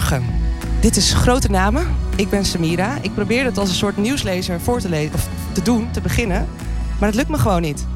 Goedemorgen. Dit is Grote Namen. Ik ben Samira. Ik probeer het als een soort nieuwslezer voor te lezen of te doen, te beginnen. Maar het lukt me gewoon niet.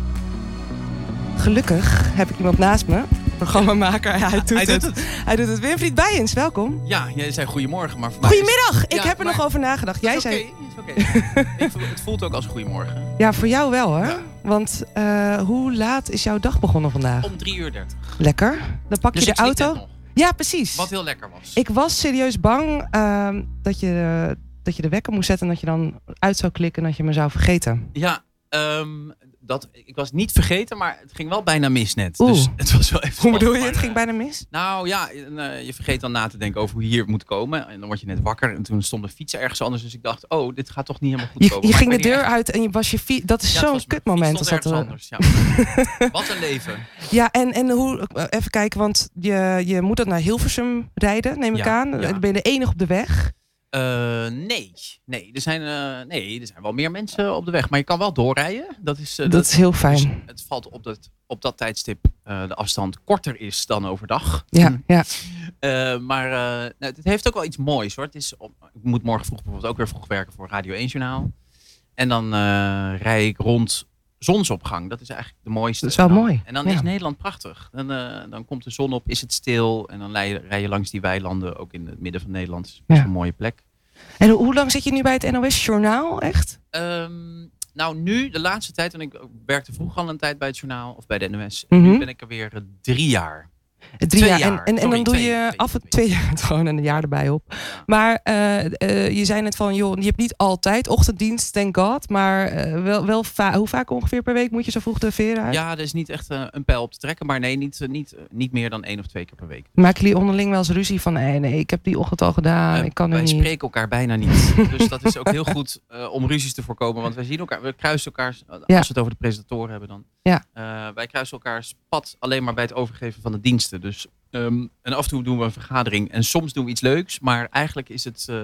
Gelukkig heb ik iemand naast me. Programmamaker. Hij doet, Hij doet het. Hij doet het. Winfried Bijens, welkom. Ja, jij zei goedemorgen, maar voor mij is- Goedemiddag. Ik Ja, heb er maar- nog over nagedacht. Jij is zei. oké, is voel- het voelt ook als goedemorgen. Ja, voor jou wel, hè? Ja. Want eh, hoe laat is jouw dag begonnen vandaag? Om 3 uur 30. Lekker. Dan pak Dus je de sliep net auto. Ja, precies. Wat heel lekker was. Ik was serieus bang ehm, dat, je, dat je de wekker moest zetten en dat je dan uit zou klikken en dat je me zou vergeten. Ja, ehm, dat, ik was niet vergeten, maar het ging wel bijna mis net. Oeh. Dus het was wel even Hoe bedoel je? Het ging bijna mis? eh, Nou ja, en, eh, je vergeet dan na te denken over hoe je hier moet komen. En dan word je net wakker. En toen stond de fiets ergens anders. Dus ik dacht, oh, dit gaat toch niet helemaal goed Je, komen. je Maar ging de deur uit en je was je fiets. Dat is Ja, zo'n kutmoment. Als stond dat, eh, anders. Ja. Wat een leven. ja, en, en hoe, eh, even kijken, want je, je moet dan naar Hilversum rijden, neem ik Ja, aan. Dan ben je de enige op de weg. Eh, nee, nee. Er zijn, eh, nee, er zijn wel meer mensen op de weg. Maar je kan wel doorrijden. Dat is, eh, dat is heel dus fijn. het valt op dat, op dat tijdstip de afstand korter is dan overdag. Ja, ja. Eh, maar nou, het heeft ook wel iets moois hoor. Het is op, ik moet morgen vroeg bijvoorbeeld ook weer vroeg werken voor Radio 1 Journaal. En dan rij ik rond zonsopgang. Dat is eigenlijk de mooiste. Dat is wel dan- mooi, En dan ja. is Nederland prachtig. Dan, eh, dan komt de zon op, is het stil. En dan rij je, rij je langs die weilanden, ook in het midden van Nederland. Is best Ja. een mooie plek. En hoe, hoe lang zit je nu bij het NOS Journaal, echt? Ehm, nou, nu, de laatste tijd, en ik werkte vroeger al een tijd bij het journaal of bij de NOS. Mhm. Nu ben ik er weer eh, drie jaar. Drie Twee jaar. jaar. En, en, en dan doe twee, je twee, af en twee. jaar gewoon en een jaar erbij op. Maar eh, eh, je zei net van, joh, je hebt niet altijd ochtenddienst, thank god. Maar eh, wel, wel va- hoe vaak ongeveer per week moet je zo vroeg de veren uit? Ja, er is niet echt een pijl op te trekken, maar nee, niet, niet, niet meer dan één of twee keer per week. Maken jullie onderling wel eens ruzie van, nee, nee, ik heb die ochtend al gedaan, ik kan wij niet. spreken elkaar bijna niet. dus dat is ook heel goed om ruzies te voorkomen. Want wij zien elkaar, we kruisen elkaar, als Ja. we het over de presentatoren hebben dan. Ja. Wij kruisen elkaars pad alleen maar bij het overgeven van de diensten. Dus, ehm, en af en toe doen we een vergadering. En soms doen we iets leuks. Maar eigenlijk is het, eh,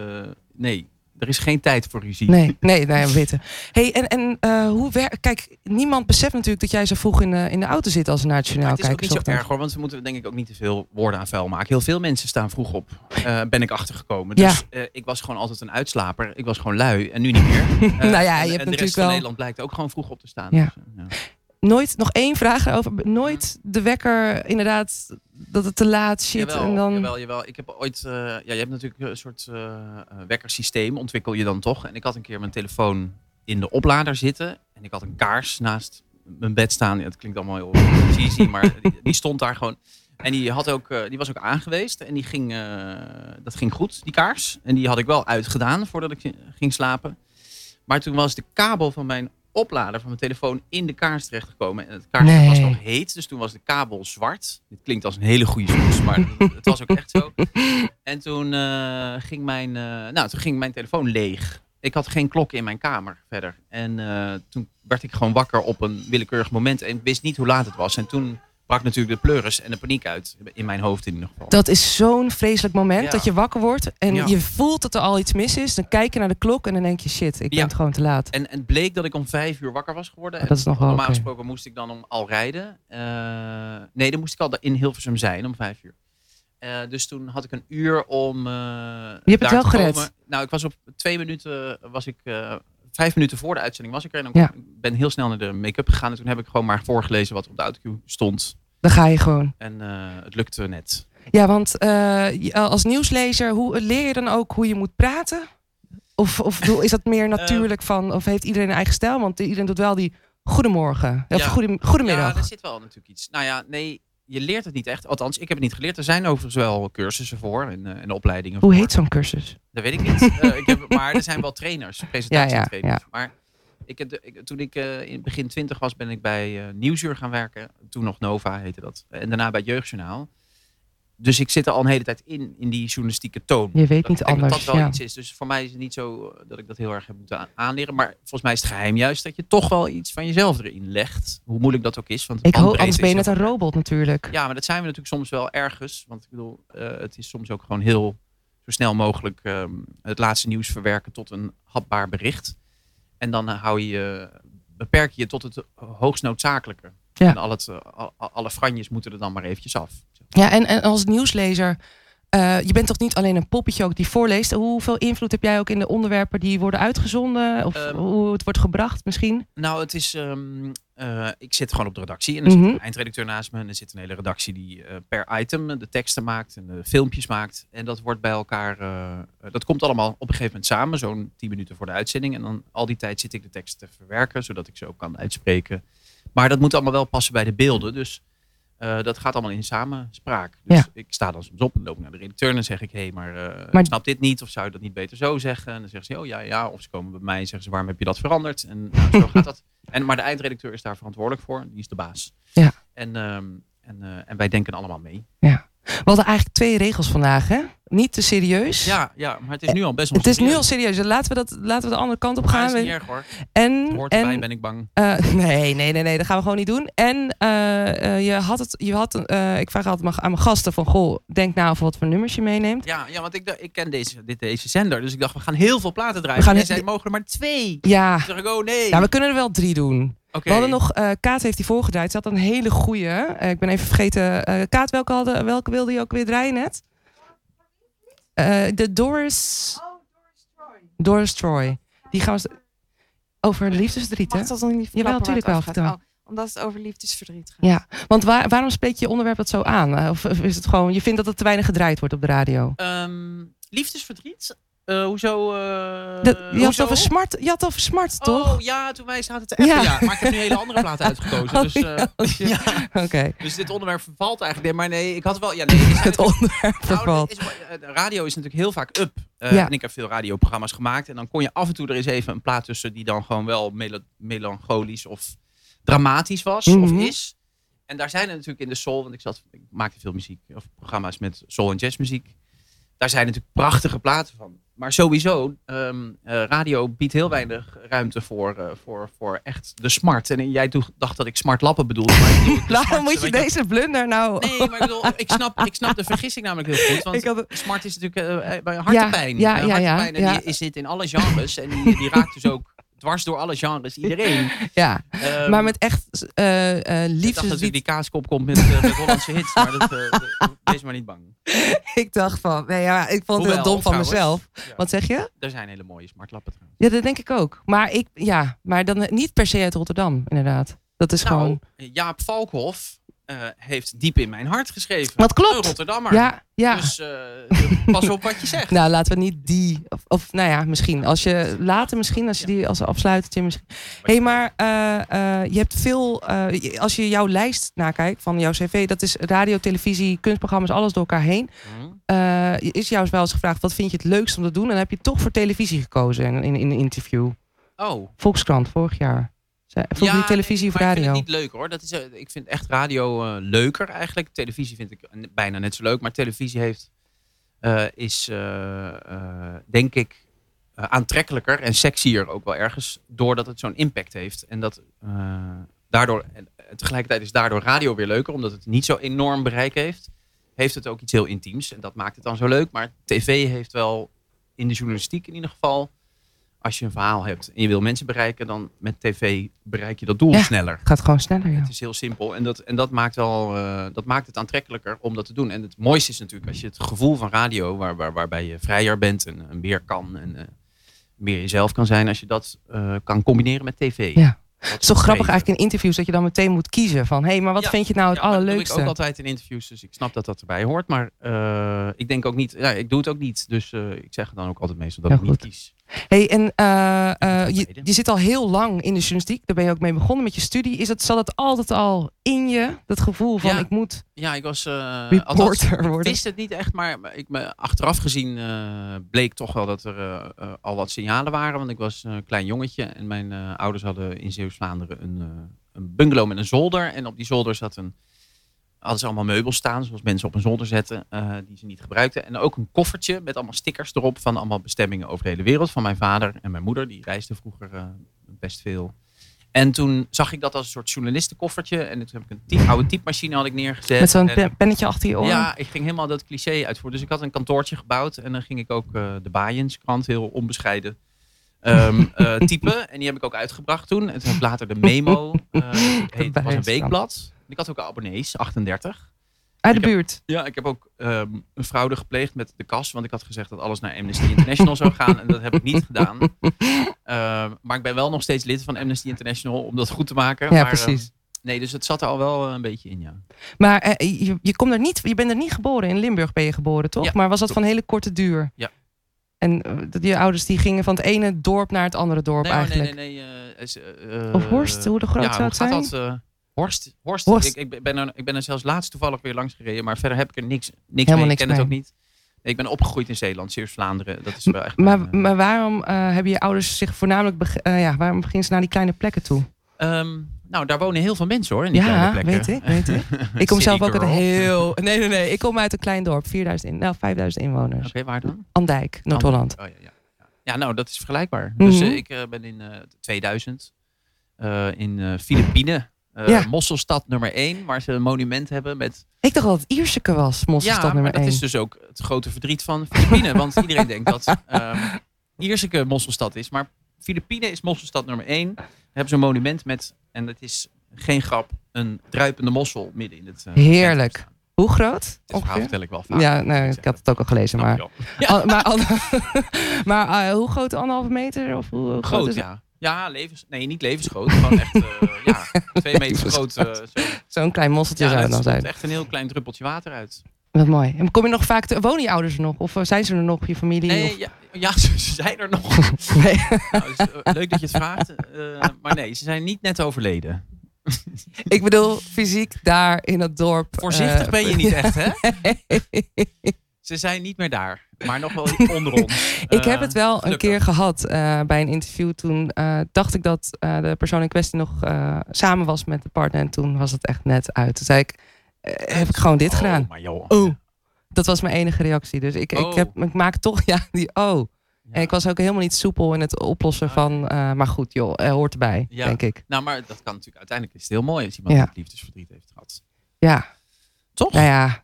nee, er is geen tijd voor ruzie. Nee, nee, nee, we weten. Hey, en, en eh, hoe werkt... Kijk, niemand beseft natuurlijk dat jij zo vroeg in de, in de auto zit als nationaal het is ook kijker. niet zo erg hoor, want we moeten denk ik ook niet te veel woorden aan vuil maken. Heel veel mensen staan vroeg op, eh, ben ik achtergekomen. Dus eh, ik was gewoon altijd een uitslaper. Ik was gewoon lui en nu niet meer. Nou ja, je en, hebt en de natuurlijk rest van wel- Nederland blijkt ook gewoon vroeg op te staan. Ja. Dus, ja. Nooit, nog één vraag erover. Nooit de wekker, inderdaad, dat het te laat shit. Jawel, en dan... jawel, jawel. Ik heb ooit, eh, ja, je hebt natuurlijk een soort eh, eh, wekkersysteem, ontwikkel je dan toch. En ik had een keer mijn telefoon in de oplader zitten en ik had een kaars naast mijn bed staan. Ja, het klinkt allemaal heel cheesy, maar die, die stond daar gewoon. En die, had ook, eh, die was ook aangeweest en die ging, eh, dat ging goed, die kaars. En die had ik wel uitgedaan voordat ik ging slapen. Maar toen was de kabel van mijn oplader van mijn telefoon in de kaars terechtgekomen. En het kaarsje Nee. was nog heet, dus toen was de kabel zwart. Dit klinkt als een hele goede smoes, maar het was ook echt zo. En toen, eh, ging mijn, eh, nou, toen ging mijn telefoon leeg. Ik had geen klok in mijn kamer verder. En eh, toen werd ik gewoon wakker op een willekeurig moment. En wist niet hoe laat het was. En toen brak natuurlijk de pleuris en de paniek uit. In mijn hoofd in ieder geval. Dat is zo'n vreselijk moment Ja. dat je wakker wordt en Ja. je voelt dat er al iets mis is. Dan kijk je naar de klok en dan denk je shit, ik Ja. ben gewoon te laat. En, en het bleek dat ik om vijf uur wakker was geworden. Oh, dat is nog wel Normaal gesproken moest ik dan om al rijden. Eh, nee, dan moest ik al in Hilversum zijn om vijf uur. Eh, dus toen had ik een uur om. eh hebt het wel gered. Nou, ik was op twee minuten. Was ik, vijf minuten voor de uitzending was ik er. En dan Ja. ben heel snel naar de make-up gegaan. En toen heb ik gewoon maar voorgelezen wat op de autocue stond. Dan ga je gewoon. En eh, het lukte net. Ja, want eh, als nieuwslezer, hoe leer je dan ook hoe je moet praten? Of, of is dat meer natuurlijk van, of heeft iedereen een eigen stijl? Want iedereen doet wel die goedemorgen. Of Ja. goedem- goedemiddag. Ja, er zit wel natuurlijk iets. Nou ja, nee, je leert het niet echt. Althans, ik heb het niet geleerd. Er zijn overigens wel cursussen voor en, eh, en opleidingen Hoe voor. heet zo'n cursus? Dat weet ik niet. Eh, ik heb, maar er zijn wel trainers, presentatietrainers. Ja, Maar ik, heb de- ik, toen ik eh, in begin twintig was, ben ik bij Nieuwsuur gaan werken. Toen nog Nova heette dat. En daarna bij het Jeugdjournaal. Dus ik zit er al een hele tijd in, in die journalistieke toon. Je weet Dat- niet denk anders. Dat dat wel ja. iets is. Dus voor mij is het niet zo eh, dat ik dat heel erg heb moeten aanleren. Maar volgens mij is het geheim juist dat je toch wel iets van jezelf erin legt. Hoe moeilijk dat ook is. Want Ik hoop, anders ben je net een robot natuurlijk. ja, maar dat zijn we natuurlijk soms wel ergens. Want ik bedoel, eh, het is soms ook gewoon heel zo snel mogelijk ehm, het laatste nieuws verwerken tot een hapbaar bericht. En dan eh, hou je, je- beperk je je tot het hoogst noodzakelijke. Ja. En al het, eh, al- al- alle franjes moeten er dan maar eventjes af. Ja, en, en als nieuwslezer, eh, je bent toch niet alleen een poppetje ook die voorleest. Hoeveel invloed heb jij ook in de onderwerpen die worden uitgezonden? Of Ehm, hoe het wordt gebracht misschien? Nou, het is. ehm, eh, ik zit gewoon op de redactie en er zit Mhm. een eindredacteur naast me. En er zit een hele redactie die per item de teksten maakt en de filmpjes maakt. En dat wordt bij elkaar. dat komt allemaal op een gegeven moment samen, zo'n 10 minuten voor de uitzending. En dan al die tijd zit ik de tekst te verwerken, zodat ik ze ook kan uitspreken. Maar dat moet allemaal wel passen bij de beelden. Dus eh, dat gaat allemaal in samenspraak. Dus Ja. ik sta dan soms op en loop naar de redacteur en dan zeg ik: hé, hey, maar, Maar- ik snap dit niet. Of zou je dat niet beter zo zeggen? En dan zeggen ze: oh ja, ja. Of ze komen bij mij en zeggen ze: waarom heb je dat veranderd? En nou, zo gaat dat. En, maar de eindredacteur is daar verantwoordelijk voor. Die is de baas. Ja. En, ehm, en, eh, en wij denken allemaal mee. We hadden eigenlijk twee regels vandaag, hè? Niet te serieus. Ja, ja maar het is nu al best wel Het is nu al serieus. serieus. Laten we, dat, laten we de andere kant op gaan. het is niet erg hoor. En, Het hoort erbij, en ben ik bang. eh, nee, nee, nee, nee, dat gaan we gewoon niet doen. En eh, eh, je had het, je had, ik vraag altijd aan mijn gasten van, goh, denk nou over wat voor nummers je meeneemt. Ja, ja want ik, ik ken deze, dit, deze zender. Dus ik dacht, we gaan heel veel platen draaien. We gaan en zij mogen er maar twee. Ja, Toen dacht ik, oh nee. ja we kunnen er wel drie doen. Oké. We hadden nog, Kaat heeft die voorgedraaid. Ze had een hele goeie. Eh, ik ben even vergeten. Kaat, welke, hadden, welke wilde je ook weer draaien net? Eh, de Doris... Doris Troy. Die gaan we... Over liefdesverdriet, hè? Mag dat dan niet Jawel, verklappen tuurlijk waar wel. Oh, omdat het over liefdesverdriet gaat. Ja, want waar, waarom spreek je je onderwerp dat zo aan? Eh, Of, of is het gewoon, je vindt dat het te weinig gedraaid wordt op de radio? Ehm, liefdesverdriet? Eh, hoezo? Dat- je, had hoezo? smart, je had over smart, toch? Oh ja, toen wij zaten te appen. Ja. Ja. Maar ik heb nu een hele andere plaat uitgekozen. Oh, dus, eh, ja, oh, shit. ja. Oké, dus dit onderwerp vervalt eigenlijk. Nee, maar nee, ik had wel... Ja, nee, het onderwerp Nou, vervalt. radio is natuurlijk heel vaak up. Ja. En ik heb veel radioprogramma's gemaakt. En dan kon je af en toe er eens even een plaat tussen die dan gewoon wel melancholisch of dramatisch was Mhm. of is. En daar zijn er natuurlijk in de soul, want ik, zat, ik maakte veel muziek of programma's met soul en jazzmuziek. Daar zijn natuurlijk prachtige platen van. Maar sowieso, ehm, eh, radio biedt heel weinig ruimte voor, eh, voor, voor echt de smart. En jij dacht dat ik smart lappen bedoelde. Waarom moet je deze blunder nou... Nee, maar ik bedoel, ik snap, ik snap de vergissing namelijk heel goed. Want Ik had- smart is natuurlijk eh, bij hartepijn. Ja, ja, ja, ja, hartepijn, en ja. die zit in alle genres. En die, die raakt dus ook dwars door alle genres iedereen. Ja, Ehm, maar met echt eh eh ik dacht dat natuurlijk die kaaskop komt met, eh, met Hollandse hits. Maar dat, wees maar niet bang. Ik dacht van, nee ja, ik vond het Hoewel, dom van trouwens, mezelf. ja, Wat zeg je? Er zijn hele mooie smartlappen trouwens. Ja, dat denk ik ook. Maar ik, ja, maar dan niet per se uit Rotterdam, inderdaad. Dat is Nou, gewoon. Jaap Valkhoff eh, heeft diep in mijn hart geschreven. Wat klopt. Een Rotterdammer. Ja, ja. Dus eh, pas op wat je zegt. Nou, laten we niet die. Of, of nou ja, misschien. Als je later, misschien, als je die als afsluitertje misschien. Hé, hey, maar eh, je hebt veel. als je jouw lijst nakijkt van jouw cv, dat is radio, televisie, kunstprogramma's, alles door elkaar heen. Hm? Eh, is jou wel eens gevraagd: wat vind je het leukst om te doen? En dan heb je toch voor televisie gekozen in, in, in een interview. Oh, Volkskrant, vorig jaar. Zei- Vroeg je televisie of radio? Ik vind het niet leuk hoor. Dat is, eh, ik vind echt radio eh, leuker eigenlijk. Televisie vind ik bijna net zo leuk. Maar televisie heeft, eh, is denk ik aantrekkelijker en sexier ook wel ergens. Doordat het zo'n impact heeft. En dat daardoor, en tegelijkertijd is daardoor radio weer leuker. Omdat het niet zo enorm bereik heeft. Heeft het ook iets heel intiems. En dat maakt het dan zo leuk. Maar tv heeft wel in de journalistiek in ieder geval als je een verhaal hebt en je wil mensen bereiken, dan met tv bereik je dat doel Ja. sneller. Het gaat gewoon sneller, ja. Het is heel simpel en dat, en dat, maakt wel, eh, dat maakt het aantrekkelijker om dat te doen. En het mooiste is natuurlijk als je het gevoel van radio, waar, waar, waarbij je vrijer bent en, en meer kan en eh, meer jezelf kan zijn, als je dat eh, kan combineren met tv. Ja. Het is toch grappig eigenlijk in interviews dat je dan meteen moet kiezen van... hé, hey, maar wat Ja, vind je nou het Ja, maar dat doe allerleukste? ik ook altijd in interviews, dus ik snap dat dat erbij hoort. Maar eh, ik denk ook niet, ja, ik doe het ook niet. Dus eh, ik zeg dan ook altijd meestal dat ik niet kies. Hey, en eh, eh, je, je zit al heel lang in de journalistiek. Daar ben je ook mee begonnen met je studie. Is het, zat het altijd al in je? Dat gevoel van Ja. ik moet... Ja, ik was. eh Reporter althans, ik worden. wist het niet echt, maar ik, me, achteraf gezien bleek toch wel dat er al wat signalen waren. Want ik was een klein jongetje en mijn ouders hadden in Zeeuws-Vlaanderen een, een bungalow met een zolder. En op die zolder zat een. Hadden ze allemaal meubels staan, zoals mensen op een zolder zetten, eh, die ze niet gebruikten. En ook een koffertje met allemaal stickers erop van allemaal bestemmingen over de hele wereld. Van mijn vader en mijn moeder, die reisden vroeger eh, best veel. En toen zag ik dat als een soort journalistenkoffertje. En toen heb ik een oude typemachine had ik neergezet. Met zo'n pen- pennetje achter je oor. ja, ik ging helemaal dat cliché uitvoeren. Dus ik had een kantoortje gebouwd en dan ging ik ook eh, de Baaienskrant, heel onbescheiden, ehm, eh, typen. En die heb ik ook uitgebracht toen. En toen heb ik later de Memo, eh, het was een weekblad. Ik had ook abonnees, 38. Uit de Ik heb- buurt. Ja, ik heb ook ehm, een fraude gepleegd met de kas. Want ik had gezegd dat alles naar Amnesty International zou gaan. En dat heb ik niet gedaan. Ehm, maar ik ben wel nog steeds lid van Amnesty International om dat goed te maken. Ja, maar, ehm, precies. nee, dus het zat er al wel eh, een beetje in, ja. Maar eh, je, je, komt er niet, je bent er niet geboren. In Limburg ben je geboren, toch? Ja, maar was dat van hele korte duur? Ja. En eh, je ouders die gingen van het ene dorp naar het andere dorp nee, nee, eigenlijk? nee, nee. eh, eh, Of Horst, hoe de groot ja, zou het zijn? gaat dat? Horst. Horst. Horst. Ik, ik, ben er, ik ben er zelfs laatst toevallig weer langs gereden. Maar verder heb ik er niks, niks Helemaal mee. ik ken het ook niet. Nee, ik ben opgegroeid in Zeeland, Zeeuws-Vlaanderen. Dat is wel echt... Maar, mijn, eh, maar waarom eh, hebben je ouders zich voornamelijk... eh, ja, waarom beginnen ze naar die kleine plekken toe? ehm, nou, daar wonen heel veel mensen hoor, in die Ja, kleine plekken. weet ik, weet ik. Ik kom zelf ook uit een heel... Nee, nee, nee. Ik kom uit een klein dorp. 4000 in, nou, 5000 inwoners. Oké, waar dan? Andijk, Noord-Holland. Oh, ja, ja, ja. ja, nou, dat is vergelijkbaar. Dus Mhm. eh, ik ben in eh, 2000 eh, in Filipijnen. Eh, Ja. Mosselstad nummer 1, waar ze een monument hebben met... Ik dacht dat het Ierseke was, Mosselstad ja, maar nummer dat 1. is dus ook het grote verdriet van Filipijnen. want iedereen denkt dat ehm Ierseke Mosselstad is. Maar Filipijnen is Mosselstad nummer 1. Daar hebben ze een monument met, en het is geen grap, een druipende mossel midden in het... eh, Heerlijk. Hoe groot? Ongeveer? vertel ik wel vaak. Ja, nee, ik had het ook al gelezen. Maar. Al- maar, al- maar eh, hoe groot? Anderhalve meter? Of hoe, groot Groot, is ja. Ja, levens, nee, niet levensgroot. Gewoon echt, eh, ja, twee meter groot. eh, zo. Zo'n klein mosseltje Ja, zou het dan zijn. echt een heel klein druppeltje water uit. Wat mooi. En kom je nog vaak te, wonen je ouders er nog? Of eh, zijn ze er nog, je familie? Nee, Of- ja, ja, ze zijn er nog. Nee. Nou, dus, leuk dat je het vraagt. maar nee, ze zijn niet net overleden. ik bedoel, fysiek daar in het dorp. Voorzichtig ben je niet echt, hè? Ze zijn niet meer daar, maar nog wel onder ons. Ik heb het wel een keer gehad eh, bij een interview. Toen eh, dacht ik dat eh, de persoon in kwestie nog samen was met de partner. En toen was het echt net uit. Toen zei ik, heb ik gewoon dit Oh, gedaan. maar joh. Oh. Dat was mijn enige reactie. Dus ik, ik, Oh. heb, ik maak toch, ja, die oh. Ja. En ik was ook helemaal niet soepel in het oplossen Ah. van, maar goed joh, er hoort erbij, Ja. denk ik. Nou, maar dat kan natuurlijk uiteindelijk is het heel mooi als iemand liefdesverdriet heeft gehad. Ja, Toch? nou ja,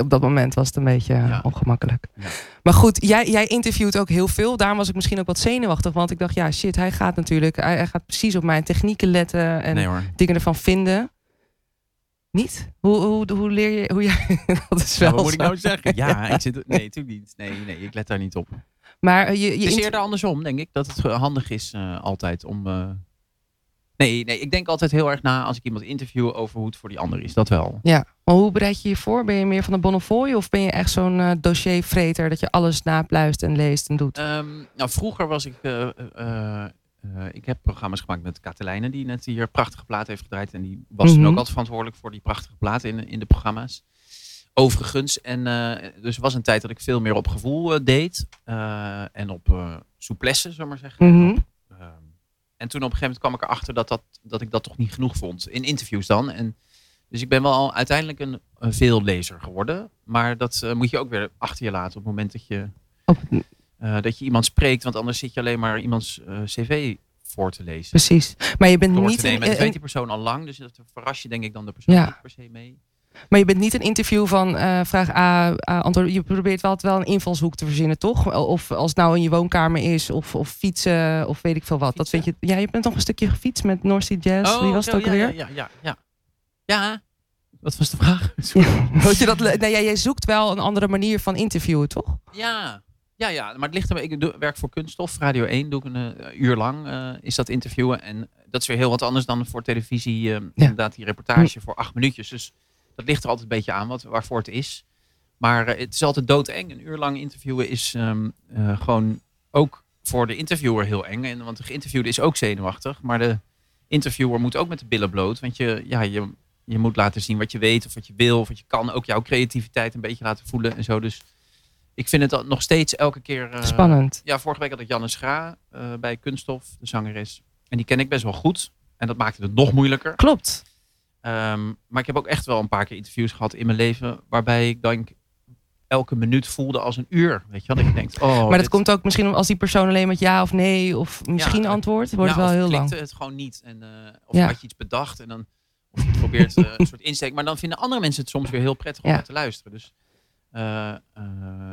op dat moment was het een beetje eh, Ja. ongemakkelijk. Ja. Maar goed, jij, jij interviewt ook heel veel. Daarom was ik misschien ook wat zenuwachtig. Want ik dacht, ja shit, hij gaat natuurlijk, hij, hij gaat precies op mijn technieken letten en nee dingen ervan vinden. Niet? Hoe, hoe, hoe leer je, hoe jij, dat is wel Ja, wat moet ik nou zeggen? Ja, ik zit, nee, natuurlijk niet. Nee, nee, ik let daar niet op. Maar eh, je, je Het is eerder andersom, denk ik. Dat het handig is eh, altijd om... Nee, nee, ik denk altijd heel erg na als ik iemand interview over hoe het voor die ander is. Dat wel. Ja, maar hoe bereid je je voor? Ben je meer van de Bonnefoy of ben je echt zo'n eh, dossiervreter dat je alles napluist en leest en doet? Ehm, nou, vroeger was ik... eh, eh, ik heb programma's gemaakt met Katelijne, die net hier prachtige plaat heeft gedraaid. En die was Mhm. toen ook altijd verantwoordelijk voor die prachtige platen in, in de programma's. Overigens. En dus er was een tijd dat ik veel meer op gevoel deed. en op souplesse, we maar zeggen. En. En toen op een gegeven moment kwam ik erachter dat, dat, dat ik dat toch niet genoeg vond. In interviews dan. En, dus ik ben wel uiteindelijk een, een veellezer geworden. Maar dat eh, moet je ook weer achter je laten op het moment dat je, Op- eh, dat je iemand spreekt. Want anders zit je alleen maar iemands eh, cv voor te lezen. Precies. Maar je bent Door niet te nemen. een, dat weet die persoon al lang. Dus dat verras je denk ik dan de persoon Ja. niet per se mee. Maar je bent niet een interview van eh, vraag A, A, antwoord. Je probeert wel wel een invalshoek te verzinnen, toch? Of als het nou in je woonkamer is, of, of fietsen, of weet ik veel wat. Dat vind je. Ja, je bent nog een stukje gefietst met North Sea Jazz. Wie was het ook Oh, ja, alweer? Ja, ja, ja. ja. Ja. Wat was de vraag? Ja. Je dat nee, ja, jij zoekt wel een andere manier van interviewen, toch? Ja. Ja, ja, maar het ligt er. Ik werk voor Kunststof, Radio 1, doe ik een eh, uur lang eh, is dat interviewen. En dat is weer heel wat anders dan voor televisie. eh, Inderdaad, die reportage voor acht minuutjes. Dus dat ligt er altijd een beetje aan wat, waarvoor het is. Maar eh, het is altijd doodeng. Een uur lang interviewen is ehm, eh, gewoon ook voor de interviewer heel eng. En, want de geïnterviewde is ook zenuwachtig. Maar de interviewer moet ook met de billen bloot. Want je, ja, je, je moet laten zien wat je weet of wat je wil. Of wat je kan. Ook jouw creativiteit een beetje laten voelen en zo. Dus ik vind het nog steeds elke keer... eh, Spannend. ja, vorige week had ik Janne Schra bij Kunststof, de zangeres. En die ken ik best wel goed. En dat maakte het nog moeilijker. Klopt. Ehm, maar ik heb ook echt wel een paar keer interviews gehad in mijn leven. Waarbij ik denk elke minuut voelde als een uur. Weet je wat? Ik denk, oh, maar dat dit- komt ook misschien als die persoon alleen met ja of nee of misschien Ja, antwoordt, wordt ja, het wel heel lang. het gewoon niet. En, eh, of Ja. had je iets bedacht en dan of je probeert eh, een soort insteek. Maar dan vinden andere mensen het soms weer heel prettig om naar te luisteren. Dus eh eh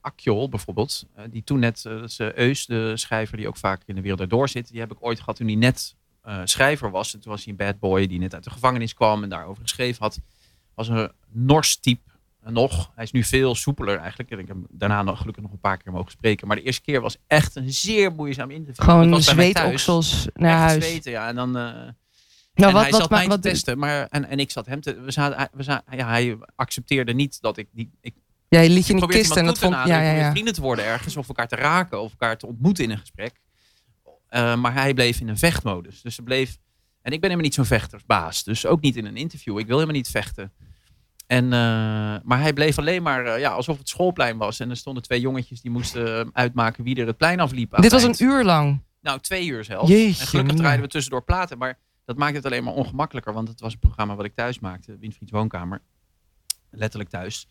Akjol bijvoorbeeld, die toen net, dat is Eus, de schrijver die ook vaak in de wereld erdoor zit, die heb ik ooit gehad toen hij net eh, schrijver was. En toen was hij een bad boy die net uit de gevangenis kwam en daarover geschreven had. Was een nors type nog. Hij is nu veel soepeler eigenlijk. En ik heb daarna nog, gelukkig nog een paar keer mogen spreken. Maar de eerste keer was echt een zeer moeizaam interview. Gewoon zweetoksels naar echt huis. zweten, ja. En dan... Uh, nou, en wat, hij wat, zat mij wat, te testen, maar, en, en ik zat hem te... We zaten, we zaten, ja, hij accepteerde niet dat ik... Die, ik ja, je liet je in de kist en dat vond... Ja, ja, ja. vrienden te worden ergens, of elkaar te raken, of elkaar te ontmoeten in een gesprek. Uh, maar hij bleef in een vechtmodus. Dus ze bleef... En ik ben helemaal niet zo'n vechtersbaas. Dus ook niet in een interview. Ik wil helemaal niet vechten. En, uh, maar hij bleef alleen maar uh, ja, alsof het schoolplein was. En er stonden twee jongetjes die moesten uitmaken wie er het plein afliep. Dit was een uur lang? Nou, twee uur zelfs. Jeetje, en gelukkig draaiden we tussendoor platen. Maar dat maakte het alleen maar ongemakkelijker. Want het was een programma wat ik thuis maakte. Winfrieds Woonkamer. Letterlijk thuis.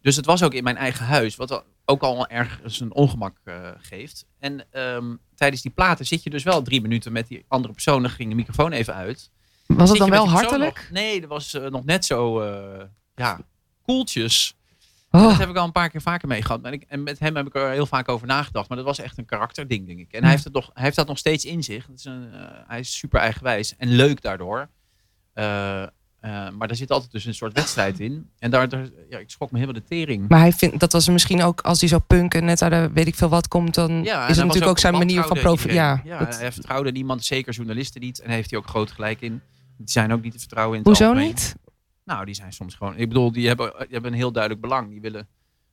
Dus het was ook in mijn eigen huis. Wat ook al ergens een ongemak uh, geeft. En um, tijdens die platen zit je dus wel drie minuten met die andere persoon. Dan ging de microfoon even uit. Was het dan wel hartelijk? Nog, nee, dat was nog net zo ja, koeltjes. Oh. Dat heb ik al een paar keer vaker meegehad. En, ik, en met hem heb ik er heel vaak over nagedacht. Maar dat was echt een karakterding, denk ik. En hij, heeft het nog, hij heeft dat nog steeds in zich. Het is een, uh, hij is super eigenwijs en leuk daardoor. Uh, uh, maar daar zit altijd dus een soort wedstrijd in. En daar, daar ja, ik schrok me helemaal de tering. Maar hij vindt, dat was misschien ook, als hij zo punk en net uit de weet ik veel wat komt, dan ja, is het natuurlijk ook, ook zijn manier van profi. Ja, ja dat... hij vertrouwde niemand, zeker journalisten niet. En daar heeft hij ook groot gelijk in. Die zijn ook niet te vertrouwen in. Hoezo algemeen. niet? Nou, die zijn soms gewoon. Ik bedoel, die hebben, die hebben een heel duidelijk belang. Die willen.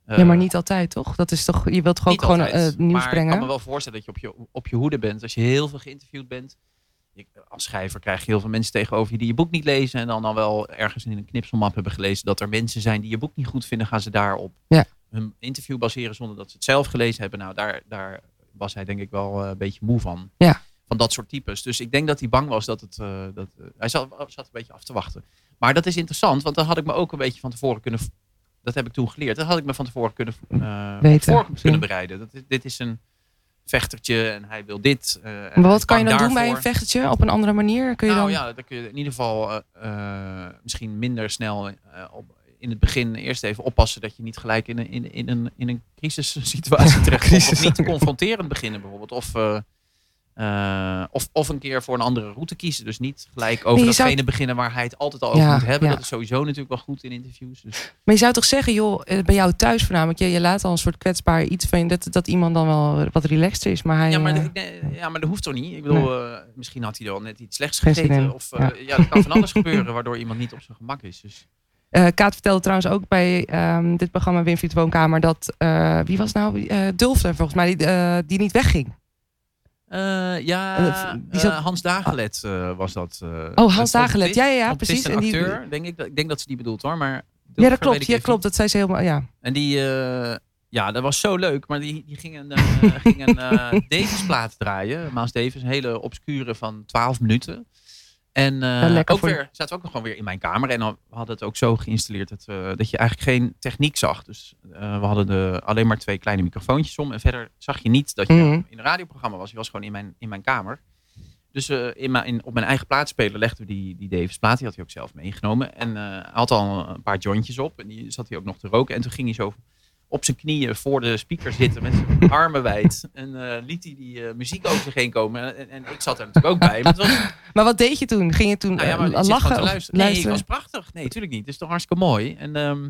Uh, ja, maar niet altijd, toch? Dat is toch. Je wilt toch ook gewoon uh, nieuws maar brengen. Ik kan me wel voorstellen dat je op je, op je hoede bent. Als je heel veel geïnterviewd bent. Je, als schrijver krijg je heel veel mensen tegenover je die je boek niet lezen. En dan dan wel ergens in een knipselmap hebben gelezen. Dat er mensen zijn die je boek niet goed vinden. Gaan ze daarop ja. hun interview baseren zonder dat ze het zelf gelezen hebben. Nou, daar, daar was hij denk ik wel uh, een beetje moe van. Ja. Van dat soort types. Dus ik denk dat hij bang was dat het. Uh, dat, hij zat, zat een beetje af te wachten. Maar dat is interessant, want dan had ik me ook een beetje van tevoren kunnen. Dat heb ik toen geleerd. Dat had ik me van tevoren kunnen, uh, Weten, voor kunnen bereiden. Dat, dit is een vechtertje en hij wil dit. Uh, maar wat kan je dan doen bij een vechtertje op een andere manier? Kun je nou dan... ja, dan kun je in ieder geval uh, misschien minder snel op, in het begin eerst even oppassen dat je niet gelijk in een, in, in een, in een crisissituatie terechtkomt. of niet confronterend beginnen bijvoorbeeld. Of uh, of, of een keer voor een andere route kiezen. Dus niet gelijk over Nee, datgene zou- beginnen waar hij het altijd al over Ja, moet hebben. ja. Dat is sowieso natuurlijk wel goed in interviews. Dus, Maar je zou toch zeggen, joh, eh, bij jou thuis voornamelijk, je, je laat al een soort kwetsbaar iets van dat, dat iemand dan wel wat relaxter is. Maar hij. ja, maar, eh, nee, ja, maar dat hoeft toch niet? Ik bedoel, eh, misschien had hij er al net iets slechts gegeten. Of eh, ja. er kan van alles gebeuren waardoor iemand niet op zijn gemak is. Dus, eh, Kaat vertelde trouwens ook bij ehm, dit programma Winfried Woonkamer dat, eh, wie was nou, eh Dulfler volgens mij, die, eh, die niet wegging. Eh, ja, Eh, zat- Hans Dagelet eh, was dat. Oh, Hans Dagelet. Ja, ja, precies. En die- acteur, denk ik. Ik denk dat ze die bedoelt hoor. Maar Ja, dat klopt. Ja, klopt. Dat zei ze helemaal, ja. En die, ja, dat was zo leuk. Maar die, die ging een, ging een eh, Davis-plaat draaien. Maas Davis, een hele obscure van 12 minuten. En eh, lekker ook voor- weer, zaten we ook nog gewoon weer in mijn kamer. En dan, we hadden het ook zo geïnstalleerd dat, we, dat je eigenlijk geen techniek zag. Dus eh, we hadden de, alleen maar twee kleine microfoontjes om. En verder zag je niet dat je Mhm. in een radioprogramma was. Je was gewoon in mijn, in mijn kamer. Dus eh, in mijn, in, op mijn eigen plaatspeler legden we die, die Davis plaat. Die had hij ook zelf meegenomen. En eh, had al een paar jointjes op. En die zat hij ook nog te roken. En toen ging hij zo op zijn knieën voor de speaker zitten met zijn armen wijd. En eh, liet hij die eh, muziek over zich heen komen. En, en ik zat er natuurlijk ook bij. Maar het was, Maar wat deed je toen? Ging je toen nou ja, eh, maar lachen? gewoon te of luisteren. Nee, het was prachtig. Nee, natuurlijk niet. Het is toch hartstikke mooi. En, ehm,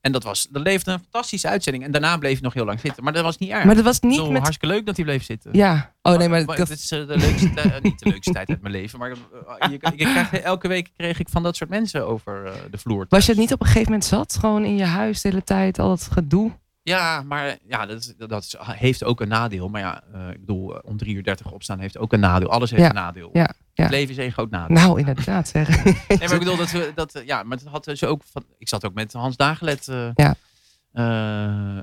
en dat, was, dat leefde een fantastische uitzending. En daarna bleef hij nog heel lang zitten. Maar dat was niet erg. Maar dat was bedoel, niet met... Hartstikke leuk dat hij bleef zitten. Ja. Oh nee, maar dat... Het is de leukste niet de leukste tijd uit mijn leven. Maar je, je krijgt, elke week kreeg ik van dat soort mensen over de vloer. Was je het niet op een gegeven moment zat? Gewoon in je huis de hele tijd, al dat gedoe? Ja, maar ja, dat, dat is- heeft ook een nadeel. Maar ja, eh, ik bedoel, eh, om drie uur dertig opstaan heeft ook een nadeel. Alles heeft Ja, een nadeel. ja, ja. Het leven is één groot nadeel. Nou, inderdaad zeg. Nee, maar ik bedoel, dat we, dat, eh, ja, maar dat had dus ook van, ik zat ook met Hans Dagelet Ja.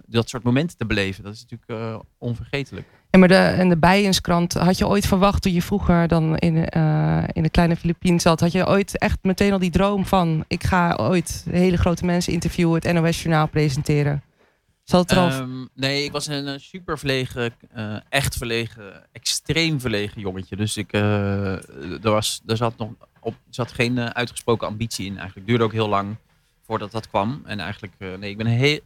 dat soort momenten te beleven. Dat is natuurlijk onvergetelijk. En, maar de, en de Bijenskrant, had je ooit verwacht toen je vroeger dan in, in de kleine Filipijn zat, had je ooit echt meteen al die droom van, ik ga ooit hele grote mensen interviewen, het NOS-journaal presenteren? Zat het er. Ehm, nee, ik was een super verlegen, eh, echt verlegen, extreem verlegen jongetje. Dus ik, eh, er, was, er zat nog op, zat geen eh, uitgesproken ambitie in. Eigenlijk duurde ook heel lang voordat dat kwam. En eigenlijk, nee, ik ben een heel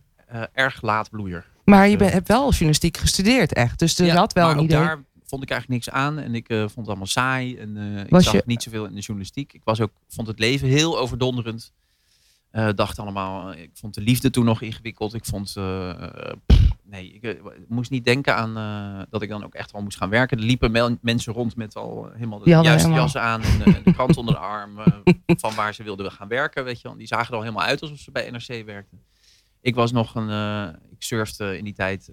erg laat bloeier. maar je eh, bent, hebt wel journalistiek gestudeerd, echt. Dus er Ja, had wel maar ook daar vond ik eigenlijk niks aan. En ik vond het allemaal saai. En ik zag je- niet zoveel in de journalistiek. Ik was ook, vond het leven heel overdonderend. Eh, dacht allemaal, eh, ik vond de liefde toen nog ingewikkeld. Ik vond, eh, pff, nee, ik moest niet denken aan dat ik dan ook echt wel moest gaan werken. Er liepen mensen rond met al helemaal de juiste helemaal- jassen aan en de krant onder de arm van waar ze wilden gaan werken. Weet je wel. Die zagen er al helemaal uit alsof ze bij NRC werkten. Ik was nog een, ik surfde in die tijd,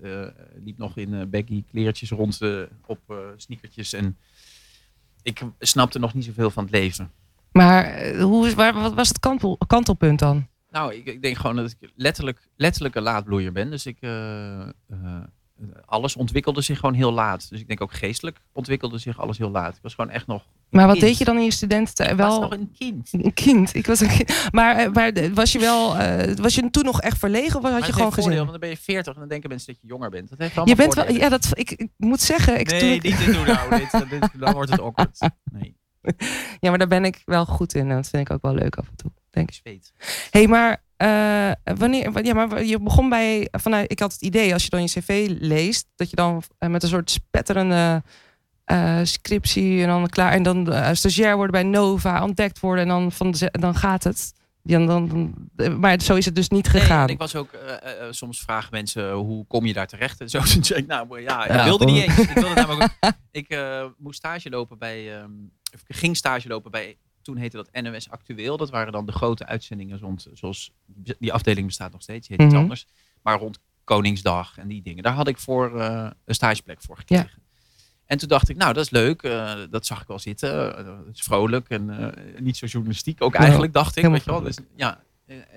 liep nog in baggy kleertjes rond op sneakertjes en ik snapte nog niet zoveel van het leven. Maar eh, hoe, waar, wat was het kantel, kantelpunt dan? Nou, ik, ik denk gewoon dat ik letterlijk, letterlijk een laadbloeier ben. Dus ik, eh, eh, alles ontwikkelde zich gewoon heel laat. Dus ik denk ook geestelijk ontwikkelde zich alles heel laat. Ik was gewoon echt nog Maar wat kind. deed je dan in je studententijd? Ik was Wel nog een kind. een kind. Ik was een kind. Maar, was je wel, eh, was je toen nog echt verlegen of had Maar je gewoon gezien? want dan ben je 40 en dan denken mensen dat je jonger bent. Dat heeft Je allemaal bent wel, ja, dat, ik, ik moet zeggen, ik, toen nee, ik- niet dit doen nou. Dit, dit, dan wordt het awkward. Nee, ja, maar daar ben ik wel goed in. en Dat vind ik ook wel leuk af en toe. Denk ik zweet. hey, maar uh, wanneer, ja, maar je begon bij, vanuit, ik had het idee als je dan je cv leest, dat je dan uh, met een soort spetterende uh, scriptie en dan klaar en dan uh, stagiair worden bij Nova, ontdekt worden en dan, van de, dan gaat het. Dan, dan, maar zo is het dus niet gegaan. Nee, ik was ook, uh, soms vragen mensen hoe kom je daar terecht en zo. Zeg ik, nou ja, ik Ja, wilde kom. niet eens. Ik wilde namelijk ik moest stage lopen bij, um, ik ging stage lopen bij, toen heette dat NOS Actueel. Dat waren dan de grote uitzendingen rond, zoals, die afdeling bestaat nog steeds, die heet Mhm. iets anders. Maar rond Koningsdag en die dingen. Daar had ik voor uh, een stageplek voor gekregen. Ja. En toen dacht ik, nou, dat is leuk. Uh, dat zag ik wel zitten. Uh, het is vrolijk en niet zo journalistiek. Ook eigenlijk, dacht ik. Weet je wel. Dus, ja,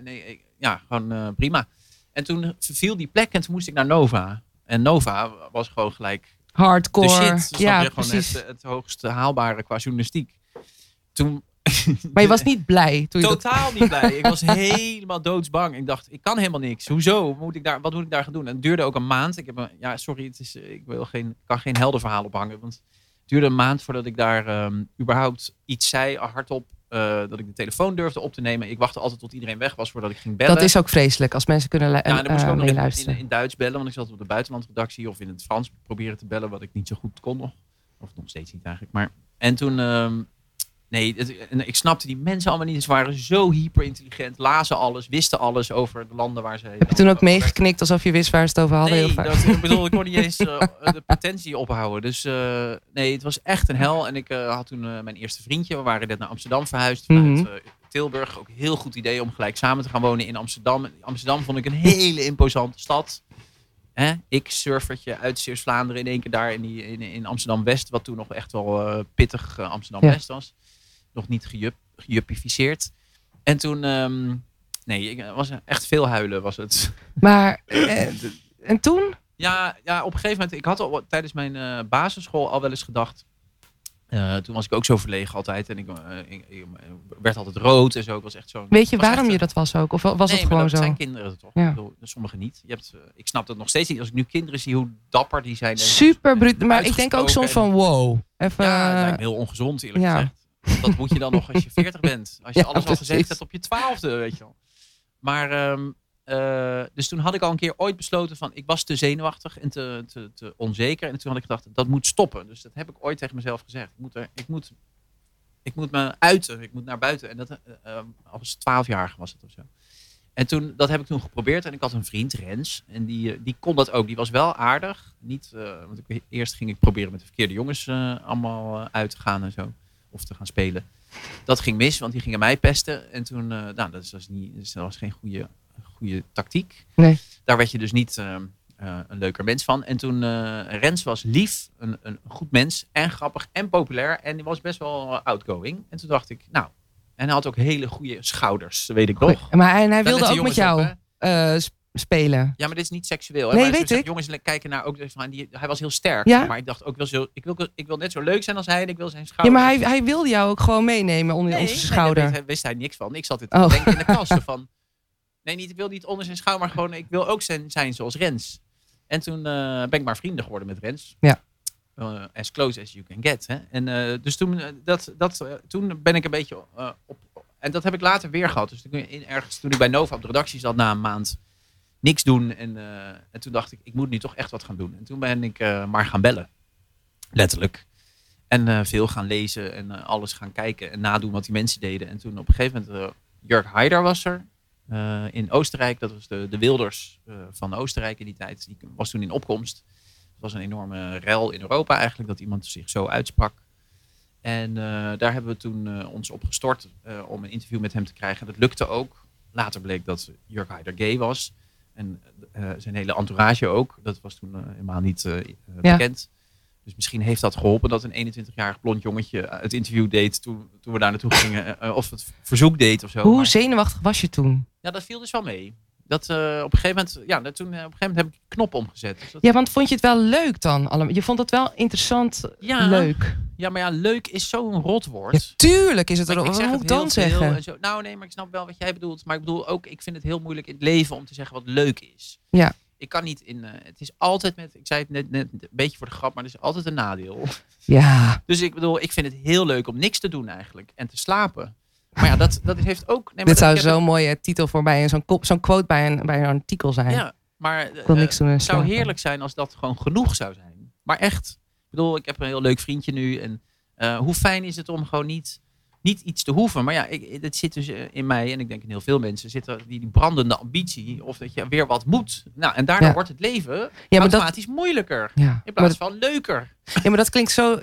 nee, ja, gewoon prima. En toen verviel die plek en toen moest ik naar Nova. En Nova was gewoon gelijk hardcore. de shit. Ja, je gewoon precies. het, het hoogst haalbare qua journalistiek. Toen maar je was niet blij toen je Totaal dat... niet blij. Ik was helemaal doodsbang. Ik dacht, ik kan helemaal niks. Hoezo? Moet ik daar, wat moet ik daar gaan doen? En het duurde ook een maand. Ik heb een, ja, sorry, het is, ik wil geen, kan geen heldenverhaal ophangen. Want het duurde een maand voordat ik daar um, überhaupt iets zei hardop. Uh, dat ik de telefoon durfde op te nemen. Ik wachtte altijd tot iedereen weg was voordat ik ging bellen. Dat is ook vreselijk als mensen kunnen ja, en dan moest ik ook uh, nog luisteren. in, in, Duits bellen, want ik zat op de buitenlandredactie of in het Frans proberen te bellen, wat ik niet zo goed kon nog. Of nog steeds niet eigenlijk. Maar, en toen, um, nee, het, en ik snapte die mensen allemaal niet. Ze waren zo hyper intelligent, lazen alles, wisten alles over de landen waar ze. Heb je toen ook meegeknikt alsof je wist waar ze het over hadden? Nee, heel vaak? dat, ik bedoel, ik kon niet eens uh, de potentie ophouden. Dus uh, nee, het was echt een hel. En ik uh, had toen mijn eerste vriendje. We waren net naar Amsterdam verhuisd vanuit Mhm. Tilburg. Ook een heel goed idee om gelijk samen te gaan wonen in Amsterdam. Amsterdam vond ik een hele imposante stad. Hè? Ik surfertje uit Zeeuws-Vlaanderen in één keer daar in, die, in, in Amsterdam-West. Wat toen nog echt wel pittig Amsterdam-West was. Nog niet gejup, gejuppificeerd. En toen... Um, nee, ik was echt veel huilen was het. Maar, eh, en toen? Ja, ja, op een gegeven moment... Ik had al tijdens mijn uh, basisschool al wel eens gedacht... Uh, toen was ik ook zo verlegen altijd. En ik, uh, ik, ik werd altijd rood en zo. Ik was echt zo. Weet je waarom je dat was ook? Of was nee, het gewoon dat zo? zijn kinderen toch? Ja. Sommigen niet. Je hebt, ik snap dat nog steeds niet. Als ik nu kinderen zie, hoe dapper die zijn. Super bruut. Maar ik denk ook soms van wow. Even, ja, het lijkt me heel ongezond eerlijk ja. gezegd. Dat moet je dan nog als je 40 bent. Als je Ja, alles al precies. gezegd hebt op je twaalfde, weet je wel. Maar, um, uh, dus toen had ik al een keer ooit besloten van, ik was te zenuwachtig en te, te, te onzeker. En toen had ik gedacht, dat moet stoppen. Dus dat heb ik ooit tegen mezelf gezegd. Ik moet, er, ik moet, ik moet me uiten, ik moet naar buiten. En dat uh, als twaalfjarige was het of zo. En toen, dat heb ik toen geprobeerd. En ik had een vriend, Rens. En die, die kon dat ook. Die was wel aardig. Niet, uh, want ik, eerst ging ik proberen met de verkeerde jongens uh, allemaal uit te gaan en zo. Of te gaan spelen. Dat ging mis, want die gingen mij pesten. En toen, uh, nou, dat was, niet, dus dat was geen goede, goede tactiek. Nee. Daar werd je dus niet uh, een leuker mens van. En toen, Rens was lief, een, een goed mens. En grappig en populair. En die was best wel outgoing. En toen dacht ik, nou... En hij had ook hele goede schouders, weet ik nog. Maar hij, hij wilde ook met jou uh, spelen. Ja, maar dit is niet seksueel. Hè? Nee, maar weet zo, ik. Jongens kijken naar ook van die, hij was heel sterk. Ja? Maar ik dacht ook wel zo, ik wil, ik wil net zo leuk zijn als hij en ik wil zijn Ja, schouders. maar hij, hij wilde jou ook gewoon meenemen onder nee, onze nee, schouder. daar wist hij niks van. Ik zat het Oh. denken in de kast van, nee, niet, ik wil niet onder zijn schouder, maar gewoon, ik wil ook zijn, zijn zoals Rens. En toen uh, ben ik maar vrienden geworden met Rens. Ja. Uh, as close as you can get. Hè? En uh, dus toen, dat, dat, toen ben ik een beetje op, en dat heb ik later weer gehad. Dus toen, in, ergens, toen ik bij Nova op de redactie zat na een maand niks doen. En, uh, en toen dacht ik, ik moet nu toch echt wat gaan doen. En toen ben ik uh, maar gaan bellen. Letterlijk. En veel gaan lezen en alles gaan kijken en nadoen wat die mensen deden. En toen op een gegeven moment, Jörg Haider was er. in Oostenrijk, dat was de, de Wilders van Oostenrijk in die tijd. Die was toen in opkomst. Het was een enorme rel in Europa eigenlijk, dat iemand zich zo uitsprak. En daar hebben we toen ons op gestort om een interview met hem te krijgen. Dat lukte ook. Later bleek dat Jörg Haider gay was. En uh, zijn hele entourage ook. Dat was toen uh, helemaal niet uh, bekend. Dus misschien heeft dat geholpen dat een 21-jarig blond jongetje het interview deed toen, toen we daar naartoe gingen. of het verzoek deed of zo. Hoe zenuwachtig was je toen? Ja, dat viel dus wel mee. Dat, op een gegeven moment, ja, dat toen, op een gegeven moment heb ik knop omgezet. Dus Ja, want vond je het wel leuk dan? Je vond het wel interessant, ja, leuk? Ja, maar ja, leuk is zo'n rotwoord. Ja, tuurlijk is het een Wat moet ik dan zeggen? Zo. Nou nee, maar ik snap wel wat jij bedoelt. Maar ik bedoel ook, ik vind het heel moeilijk in het leven om te zeggen wat leuk is. Ja. Ik kan niet in, uh, het is altijd met, ik zei het net, net een beetje voor de grap, maar het is altijd een nadeel. Ja. Dus ik bedoel, ik vind het heel leuk om niks te doen eigenlijk en te slapen. Maar ja, dat, dat heeft ook... Nee, Dit zou zo'n mooie titel voor bij zo'n zo'n quote bij een, bij een artikel zijn. Ja, maar uh, het zou heerlijk zijn als dat gewoon genoeg zou zijn. Maar echt, ik bedoel, ik heb een heel leuk vriendje nu en uh, hoe fijn is het om gewoon niet, niet iets te hoeven. Maar ja, ik, het zit dus in mij en ik denk in heel veel mensen zit er die, die brandende ambitie of dat je weer wat moet. Nou, en daardoor wordt het leven ja, automatisch dat, moeilijker ja, in plaats van leuker. Ja, maar dat klinkt zo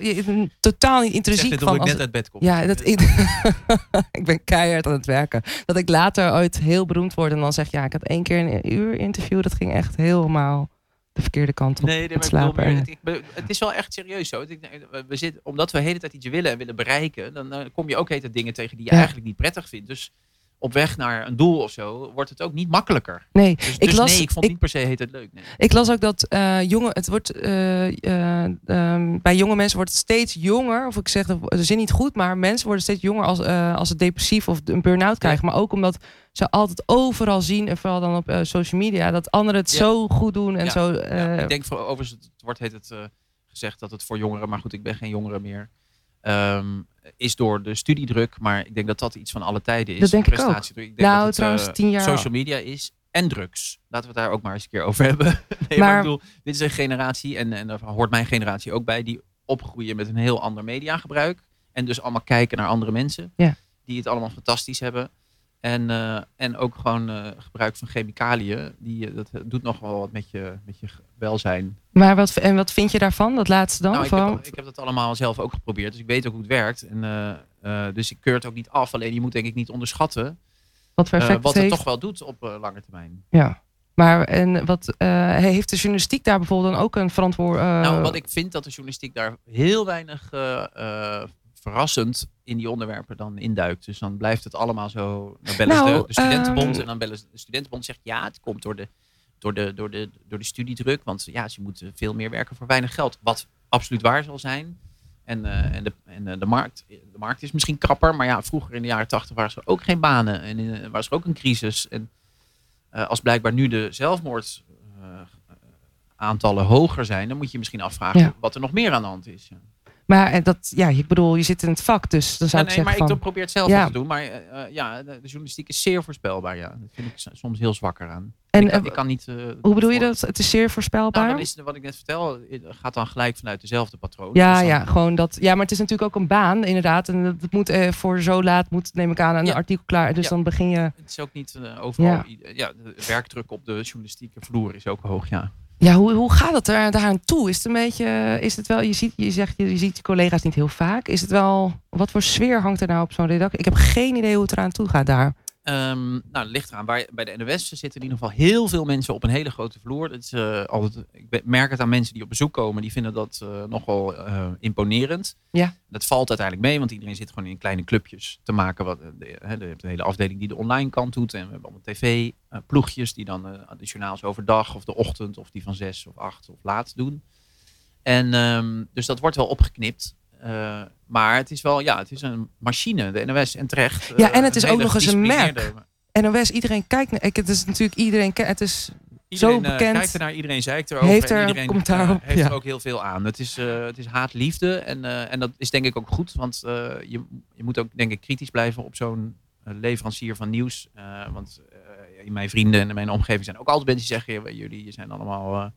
totaal niet intrinsiek. van ik net uit bed kom. Ja, dat, ik, ik ben keihard aan het werken. Dat ik later ooit heel beroemd word en dan zeg ja, ik had één keer een uur interview. Dat ging echt helemaal de verkeerde kant op nee, het slapen. het, het, is wel echt serieus zo. We zitten, omdat we de hele tijd iets willen en willen bereiken, dan, kom je ook hele dingen tegen die je eigenlijk niet prettig vindt. Dus op weg naar een doel of zo, wordt het ook niet makkelijker. Nee, dus, ik dus las, nee, ik vond niet per se heet het leuk. Nee. Ik las ook dat uh, jongen, het wordt, uh, uh, um, bij jonge mensen wordt het steeds jonger. Of ik zeg de zin niet goed, maar mensen worden steeds jonger als, als ze depressief of een burn-out krijgen. Maar ook omdat ze altijd overal zien, en vooral dan op social media, dat anderen het zo goed doen. En ja. zo, ik denk voor, overigens, het wordt heet het gezegd dat het voor jongeren, maar goed, ik ben geen jongere meer. Um, is door de studiedruk, maar ik denk dat dat iets van alle tijden is. Dat denk ik ook. Ik denk nou, dat het, trouwens, uh, tien jaar social media is en drugs. Laten we het daar ook maar eens een keer over hebben. nee, maar, maar, ik bedoel, dit is een generatie, en, en daar hoort mijn generatie ook bij, die opgroeien met een heel ander mediagebruik. En dus allemaal kijken naar andere mensen. Ja. Die het allemaal fantastisch hebben. En, uh, en ook gewoon uh, gebruik van chemicaliën. Die, dat doet nog wel wat met je, met je welzijn. Maar wat, en wat vind je daarvan, dat laatste dan? Nou, ik, heb, ik heb dat allemaal zelf ook geprobeerd. Dus ik weet ook hoe het werkt. En, uh, dus ik keur het ook niet af. Alleen je moet denk ik niet onderschatten. Wat, wat het, toch wel doet op lange termijn. Ja. Maar en wat, heeft de journalistiek daar bijvoorbeeld dan ook een verantwoording? Nou, wat ik vind dat de journalistiek daar heel weinig verrassend in die onderwerpen dan induikt. Dus dan blijft het allemaal zo. Dan bellen nou, de, de, studentenbond ehm, en dan bellen de studentenbond zegt ja, het komt door de, door de, door de, door de studiedruk. Want ja, ze moeten veel meer werken voor weinig geld. Wat absoluut waar zal zijn. En, uh, en, de, en uh, de, markt, de markt is misschien krapper. Maar ja, vroeger in de jaren tachtig waren er ook geen banen. En in, was er ook een crisis. En uh, als blijkbaar nu de zelfmoord aantallen hoger zijn, dan moet je misschien afvragen ja. wat er nog meer aan de hand is. Ja. Maar eh, dat, ja, ik bedoel, je zit in het vak, dus dan zou ja, ik nee, zeggen maar ik probeer het zelf ja. te doen. Maar uh, ja, de, journalistiek is zeer voorspelbaar. Ja. Dat vind ik soms heel zwakker aan. En, ik, kan, ik kan niet... Uh, hoe bedoel je dat? Het is zeer voorspelbaar? Nou, dan is, wat ik net vertel, gaat dan gelijk vanuit dezelfde patroon. Ja, dus ja, gewoon dat. Ja, maar het is natuurlijk ook een baan, inderdaad. En dat moet voor zo laat, moet, neem ik aan, een ja. artikel klaar. Dus dan begin je... Het is ook niet overal... Ja. de werkdruk op de journalistieke vloer is ook hoog, ja. Ja, hoe, hoe gaat het er daaraan toe? Is het een beetje, is het wel, je ziet, je zegt, je ziet je collega's niet heel vaak. Is het wel, wat voor sfeer hangt er nou op zo'n redactie? Ik heb geen idee hoe het eraan toe gaat daar. Um, nou, ligt eraan. Bij, bij de NOS zitten in ieder geval heel veel mensen op een hele grote vloer. Dat is, uh, altijd, ik merk het aan mensen die op bezoek komen. Die vinden dat uh, nogal uh, imponerend. Ja. Dat valt uiteindelijk mee, want iedereen zit gewoon in kleine clubjes te maken. Wat, de, je hebt een hele afdeling die de online kant doet. En we hebben allemaal tv-ploegjes die dan de journaals overdag of de ochtend of die van zes of acht of laat doen. En um, dus dat wordt wel opgeknipt. Uh, maar het is wel, ja, het is een machine, de NOS en terecht. Uh, ja, en het is ook nog eens een merk. NOS, iedereen kijkt naar. Het is natuurlijk iedereen. Het is iedereen, zo bekend. Uh, kijkt er naar, iedereen zeikt erover. Heeft er en iedereen, commentaar op. heeft ja. er ook heel veel aan. Het is, het is haat-liefde. En, en dat is denk ik ook goed. Want je, je moet ook denk ik kritisch blijven op zo'n leverancier van nieuws. want mijn vrienden en mijn omgeving zijn ook altijd mensen die zeggen: jullie zijn allemaal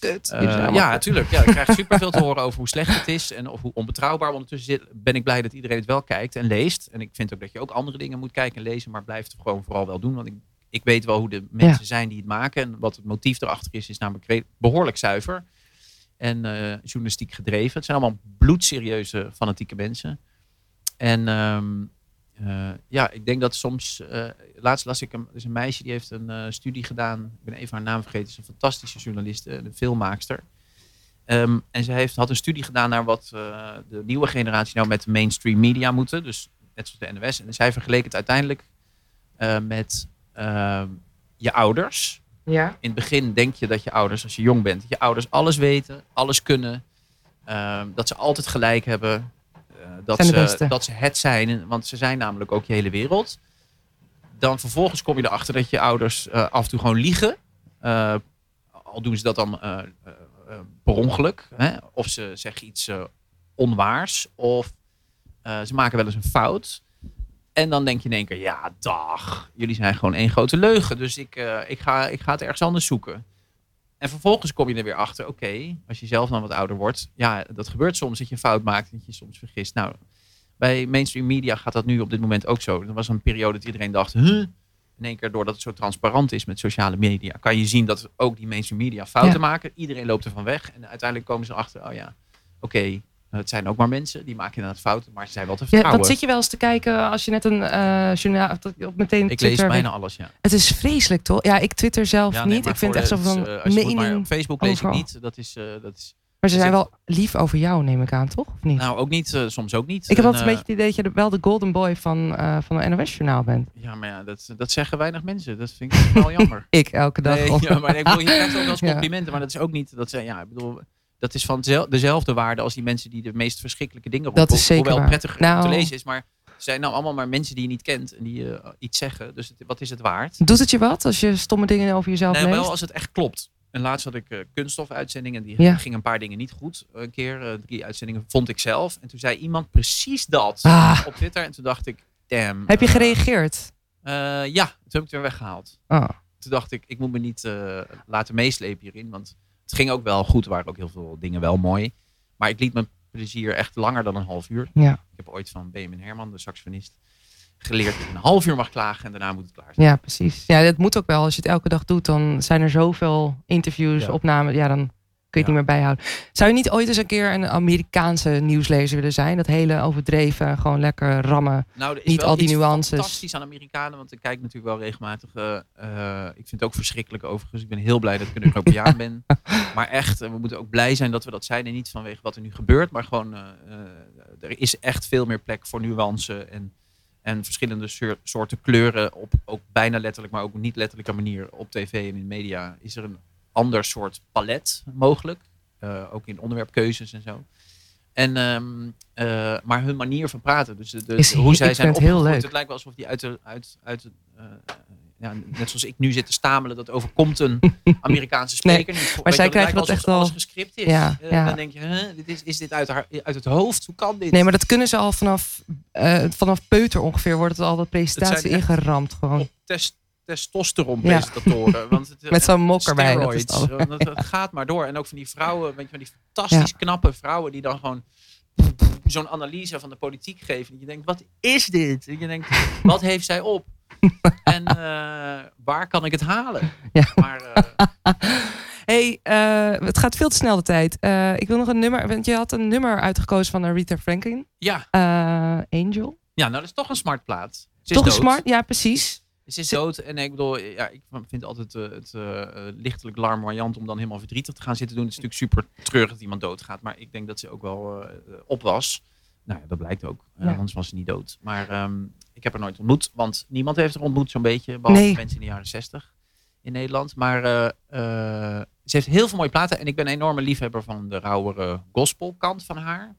kut. Eh, ja, natuurlijk. Ja, ik krijg superveel te horen over hoe slecht het is en of hoe onbetrouwbaar. Ondertussen zit, ben ik blij dat iedereen het wel kijkt en leest. En ik vind ook dat je ook andere dingen moet kijken en lezen, maar blijf het gewoon vooral wel doen. Want ik, ik weet wel hoe de mensen zijn die het maken en wat het motief erachter is, is namelijk behoorlijk zuiver. En eh, journalistiek gedreven. Het zijn allemaal bloedserieuze, fanatieke mensen. En ehm, eh, ja, ik denk dat soms. eh, laatst las ik een, er is een meisje die heeft een eh, studie gedaan. Ik ben even haar naam vergeten. Het is een fantastische journaliste, een filmmaakster. Ehm, en ze heeft, had een studie gedaan naar wat de nieuwe generatie nou met de mainstream media moeten. Dus net zoals de NOS. En zij vergeleek het uiteindelijk met ehm, je ouders. Ja. In het begin denk je dat je ouders, als je jong bent, dat je ouders alles weten, alles kunnen. ehm, dat ze altijd gelijk hebben. Eh, dat, ze, dat ze het zijn, want ze zijn namelijk ook je hele wereld. Dan vervolgens kom je erachter dat je ouders eh, af en toe gewoon liegen. Eh, al doen ze dat dan per ongeluk. Hè? Of ze zeggen iets onwaars. Of ze maken wel eens een fout. En dan denk je in één keer, ja, dag. Jullie zijn gewoon één grote leugen. Dus ik, ik, ga, ik ga het ergens anders zoeken. En vervolgens kom je er weer achter, oké, als je zelf dan wat ouder wordt. Ja, dat gebeurt soms dat je een fout maakt, dat je soms vergist. Nou, bij mainstream media gaat dat nu op dit moment ook zo. Er was een periode dat iedereen dacht, huh? In één keer doordat het zo transparant is met sociale media, kan je zien dat ook die mainstream media fouten Ja. maken. Iedereen loopt ervan weg. En uiteindelijk komen ze achter, oh ja, oké, het zijn ook maar mensen, die maken inderdaad fouten, maar ze zijn wel te Ja, vertrouwen. wat zit je wel eens te kijken als je net een eh journaal dat op meteen ik lees bijna alles, ja. Het is vreselijk toch? Ja, ik twitter zelf Ja, nee, niet. ik vind het echt zo van maar mening. op Facebook lees overal. ik niet. Dat is, eh, dat is Maar ze zijn zit- wel lief over jou, neem ik aan, toch? Of niet? nou ook niet, soms ook niet. ik heb altijd een beetje het idee dat je wel de golden boy van, van een NOS-journaal bent. Ja, maar ja, dat, dat zeggen weinig mensen. Dat vind ik wel jammer. Ik elke dag. Nee, ja, maar ik bedoel, je krijgt ook wel eens Ja. complimenten, maar dat is ook niet. Dat zijn, ja, ik bedoel, dat is van zel- dezelfde waarde als die mensen die de meest verschrikkelijke dingen roepen. Dat is zeker Hoewel prettig om Nou. te lezen is, maar het zijn nou allemaal maar mensen die je niet kent en die eh, iets zeggen. Dus het- wat is het waard? Doet het je wat als je stomme dingen over jezelf Nee, leest? wel als het echt klopt. En laatst had ik eh kunststofuitzendingen. Die Ja. gingen een paar dingen niet goed. Een keer, eh, drie uitzendingen vond ik zelf. En toen zei iemand precies dat Ah, op Twitter. En toen dacht ik, damn. heb je eh, gereageerd? eh, ja, toen heb ik het weer weggehaald. Oh. Toen dacht ik, ik moet me niet eh, laten meeslepen hierin. Want het ging ook wel goed. Er waren ook heel veel dingen wel mooi. Maar ik liet mijn plezier echt langer dan een half uur. Ja. Ik heb ooit van Benjamin Herman, de saxofonist, geleerd dat een half uur mag klagen. En daarna moet het klaar zijn. ja, precies. Ja, dat moet ook wel. Als je het elke dag doet, dan zijn er zoveel interviews, Ja. opnames. Ja, dan kun je het niet meer bijhouden. Zou je niet ooit eens een keer een Amerikaanse nieuwslezer willen zijn? Dat hele overdreven, gewoon lekker rammen. Nou, er is Niet wel al die iets nuances. fantastisch aan Amerikanen, want ik kijk natuurlijk wel regelmatig. eh, eh, ik vind het ook verschrikkelijk overigens. Ik ben heel blij dat ik een Europeaan ben. Maar echt, eh, we moeten ook blij zijn dat we dat zijn. En niet vanwege wat er nu gebeurt, maar gewoon, er is echt veel meer plek voor nuance en, en verschillende soor- soorten kleuren. Op ook bijna letterlijk, maar ook niet letterlijke manier op tv en in media. Is er een ander soort palet mogelijk. Eh, ook in onderwerpkeuzes en zo. En, ehm, eh, maar hun manier van praten, dus de, de- Is hoe zij zijn het heel leuk. het lijkt wel alsof die uit de, uit, uit eh, ja, net zoals ik nu zit te stamelen, dat overkomt een Amerikaanse spreker niet. Je, zij krijgen dat echt alles wel- gescript is. Ja, ja. Dan denk je, huh, dit is, is dit uit, haar, uit het hoofd? Hoe kan dit? Nee, maar dat kunnen ze al vanaf, vanaf peuter ongeveer. Wordt het al de presentatie ingeramd gewoon. Op test, testosteron-presentatoren. Want het, Met zo'n mok erbij. Dat is steroids. het al. Want het, het gaat maar door. En ook van die vrouwen, weet je, van die fantastisch knappe vrouwen die dan gewoon zo'n analyse van de politiek geven. Dat je denkt, wat is dit? En je denkt, wat heeft zij op? En eh, waar kan ik het halen? Ja. Maar eh, hey, eh, het gaat veel te snel de tijd. Eh, ik wil nog een nummer, want je had een nummer uitgekozen van Aretha Franklin. ja. Eh, Angel. ja, nou dat is toch een smart plaat. Ze is Toch een smart? Ja, precies. Ze is dood. En ik bedoel, ja, ik vind altijd eh, het eh, lichtelijk larmoyant om dan helemaal verdrietig te gaan zitten doen. Het is natuurlijk super treurig dat iemand doodgaat. Maar ik denk dat ze ook wel op was. Nou ja, dat blijkt ook. Ja. Anders was ze niet dood. Maar ehm, ik heb haar nooit ontmoet. Want niemand heeft haar ontmoet zo'n beetje. Behalve Nee. mensen in de jaren zestig in Nederland. Maar ze heeft heel veel mooie platen. En ik ben een enorme liefhebber van de rauwere gospelkant van haar.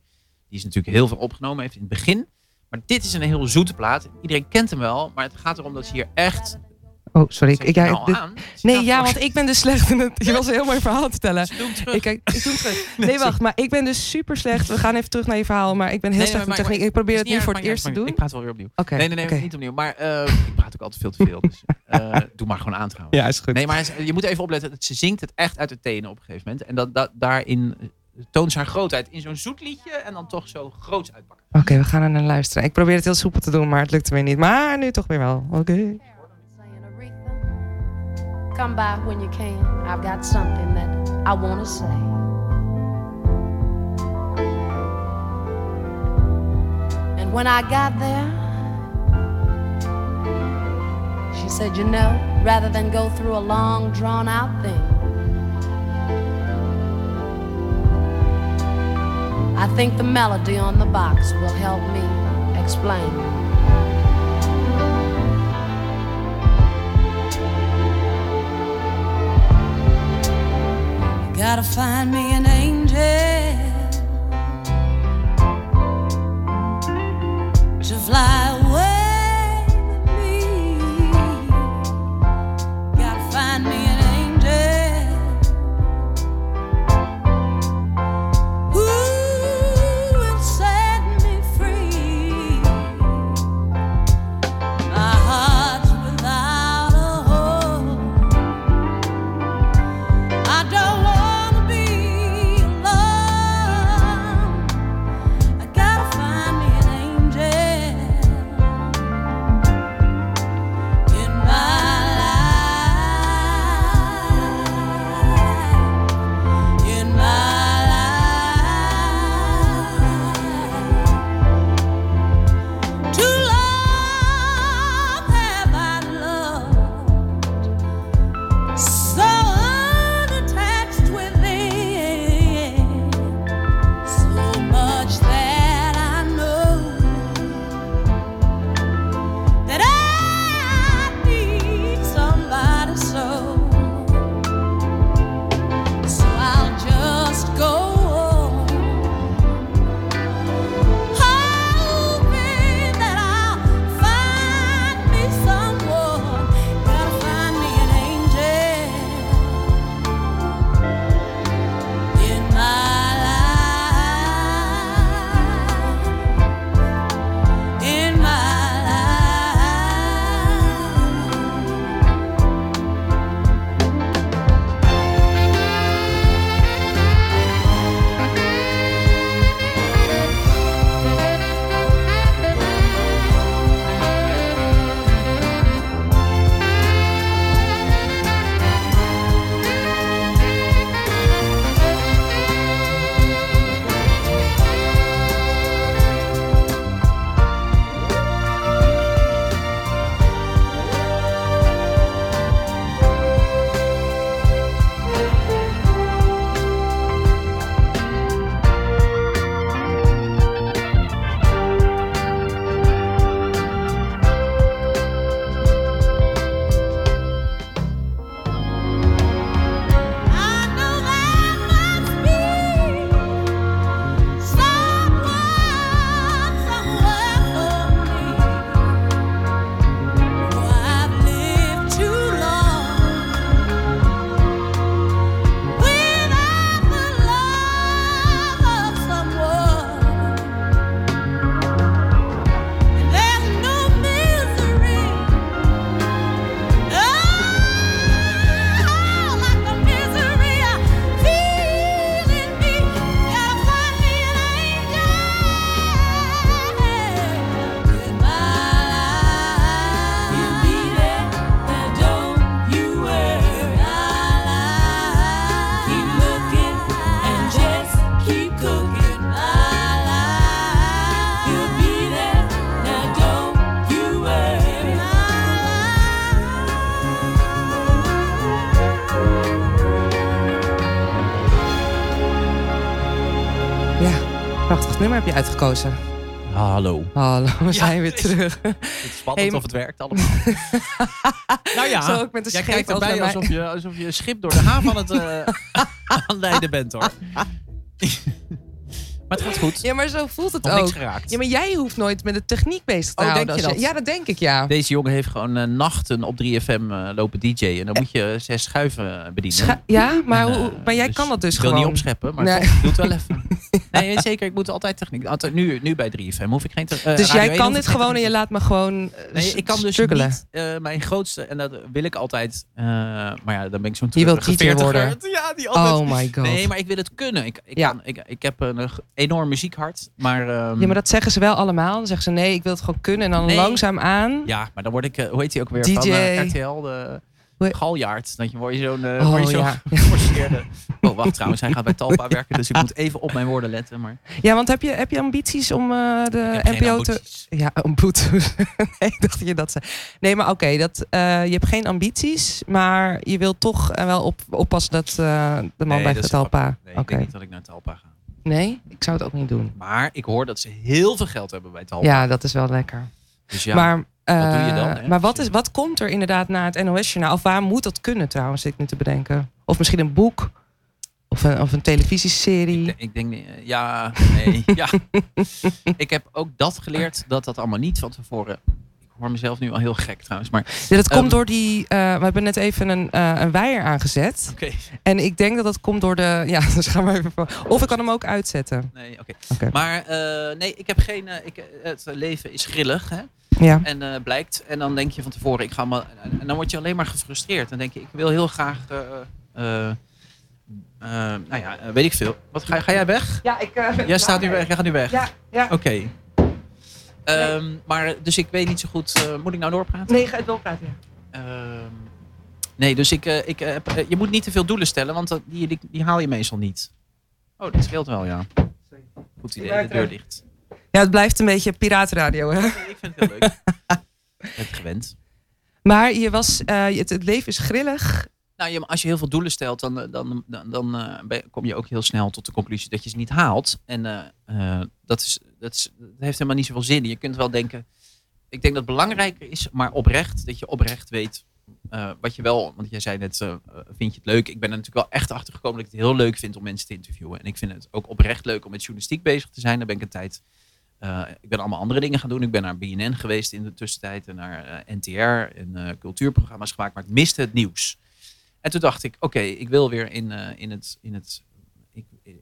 Die is natuurlijk heel veel opgenomen heeft in het begin. Maar dit is een heel zoete plaat. Iedereen kent hem wel. Maar het gaat erom dat ze hier echt Oh, sorry. Ik, je ja, nou dit- nee, nou ja, voor- want ik ben dus slecht in het... Je was een heel mooi verhaal te vertellen. Doe. Ik, ik doe hem terug. Nee, wacht. Maar ik ben dus super slecht. We gaan even terug naar je verhaal. Maar ik ben heel Nee, slecht in techniek. Ik probeer het nu voor het eerst te doen. Ik praat wel weer opnieuw. Oké, Nee, nee, nee, niet opnieuw. Maar eh, ik praat ook altijd veel te veel. Dus eh, doe maar gewoon aan trouwens. Ja, is goed. Nee, maar je moet even opletten. Ze zingt het echt uit de tenen op een gegeven moment. En dat, dat, daarin toont ze haar grootheid. In zo'n zoet liedje en dan toch zo groots uitpakken. Oké, we gaan er naar luisteren. Ik probeer het heel soepel te doen, maar het lukte weer niet. Maar nu toch weer wel. Oké. Aretha, come by when you can. I've got something that I want to say. And when I got there, she said, You know, rather than go through a long, drawn out thing, I think the melody on the box will help me explain. Gotta find me an angel to fly away with me. Gotta find me heb je uitgekozen. Hallo. Hallo, we Ja, zijn weer terug. Het is spannend Hey, of het werkt allemaal. nou ja, Zo ook met de jij kijkt erbij alsof je, alsof je schip door de haven aan het eh, aanleiden bent hoor. Maar het gaat goed. Ja, maar zo voelt het Nog niks ook. geraakt. Ja, maar jij hoeft nooit met de techniek bezig te Oh, houden. denk je als dat? Ja, dat denk ik, ja. Deze jongen heeft gewoon eh, nachten op 3FM eh, lopen DJ. En dan moet je zes schuiven eh, bedienen. Scha- ja, maar, En, hoe, eh, maar jij kan dat dus ik wil gewoon. niet opscheppen, maar Nee. toch, doe het wel even. nee, zeker. Ik moet altijd techniek. Altijd, nu, nu bij 3FM hoef ik geen te- eh, dus Radio jij 1 kan dit geen gewoon en je laat me gewoon eh, Nee, ik kan dus struggelen. niet eh, mijn grootste, en dat wil ik altijd, eh, maar ja, dan ben ik zo'n Je wilt treurige DJ worden. Ja, die altijd. Oh my god. Nee, maar ik wil het kunnen. Ik, ik, Ja. kan, ik, ik heb een, eh, enorm muziekhart, maar... ehm, Ja, maar dat zeggen ze wel allemaal. Dan zeggen ze nee, ik wil het gewoon kunnen. En dan Nee. langzaam aan. Ja, maar dan word ik, eh, hoe heet die ook weer? DJ. Van eh, RTL, de Galjaard. Dat je word je zo'n eh, Oh, zo'n ja. geforceerde... Oh, wacht trouwens, hij gaat bij Talpa werken, dus ik moet even op mijn woorden letten. Maar Ja, want heb je, heb je ambities om de NPO te... Ja, een boet. nee, ik dacht dat je dat zei. Nee, maar oké, dat je hebt geen ambities, maar je wilt toch wel op, oppassen dat de man Nee, blijft dat Talpa. Nee, ik denk niet dat ik naar Talpa ga. Nee, ik zou het ook niet doen. Maar ik hoor dat ze heel veel geld hebben bij Talpa. Ja, dat is wel lekker. Dus ja, maar eh, doe je dan, hè? maar wat, is, wat komt er inderdaad na het NOS-journaal? Of waar moet dat kunnen trouwens, zit ik nu te bedenken? Of misschien een boek? Of een, of een televisieserie? Ik, denk- ik denk, eh, ja, nee, ja. ik heb ook dat geleerd, dat dat allemaal niet van tevoren... Ik hoor mezelf nu al heel gek trouwens, maar... Ja, dat komt Ehm, door die... eh, we hebben net even een, eh een weier aangezet. Oké, En ik denk dat dat komt door de... Ja, dus gaan we even... voor- Of ik kan hem ook uitzetten. nee, oké. Oké. Maar eh, nee, ik heb geen... ik, het leven is grillig, hè. Ja. En eh, blijkt. En dan denk je van tevoren, ik ga maar. En dan word je alleen maar gefrustreerd. Dan denk je, ik wil heel graag. eh, eh, eh, nou ja, weet ik veel. Wat ga, ga jij weg? Ja, ik... Jij staat nu weg. Jij gaat nu weg. Ja, ja. Oké. Ehm, maar dus ik weet niet zo goed. eh, moet ik nou doorpraten? Nee, ga het doorpraten. ja. Ehm, nee, dus ik, eh, ik, eh, heb- je moet niet te veel doelen stellen, want die, die, die haal je meestal niet. Oh, dat scheelt wel, ja. Goed idee, de deur dicht. Ja, het blijft een beetje piratenradio, hè? Ik vind het heel leuk. Ik ben het gewend. Maar je was... eh, het, het leven is grillig. Nou, je, als je heel veel doelen stelt, dan, dan, dan, dan eh, kom je ook heel snel tot de conclusie dat je ze niet haalt. En eh, eh, dat, is, dat, heeft helemaal niet zoveel zin. Je kunt wel denken, ik denk dat het belangrijker is, maar oprecht, dat je oprecht weet eh, wat je wel, want jij zei net, eh, vind je het leuk? Ik ben er natuurlijk wel echt achter gekomen dat ik het heel leuk vind om mensen te interviewen. En ik vind het ook oprecht leuk om met journalistiek bezig te zijn. Daar ben ik een tijd, eh, ik ben allemaal andere dingen gaan doen. Ik ben naar BNN geweest in de tussentijd en naar eh, NTR en eh, cultuurprogramma's gemaakt, maar ik miste het nieuws. En toen dacht ik, oké, ik wil weer in, eh, in het, in het,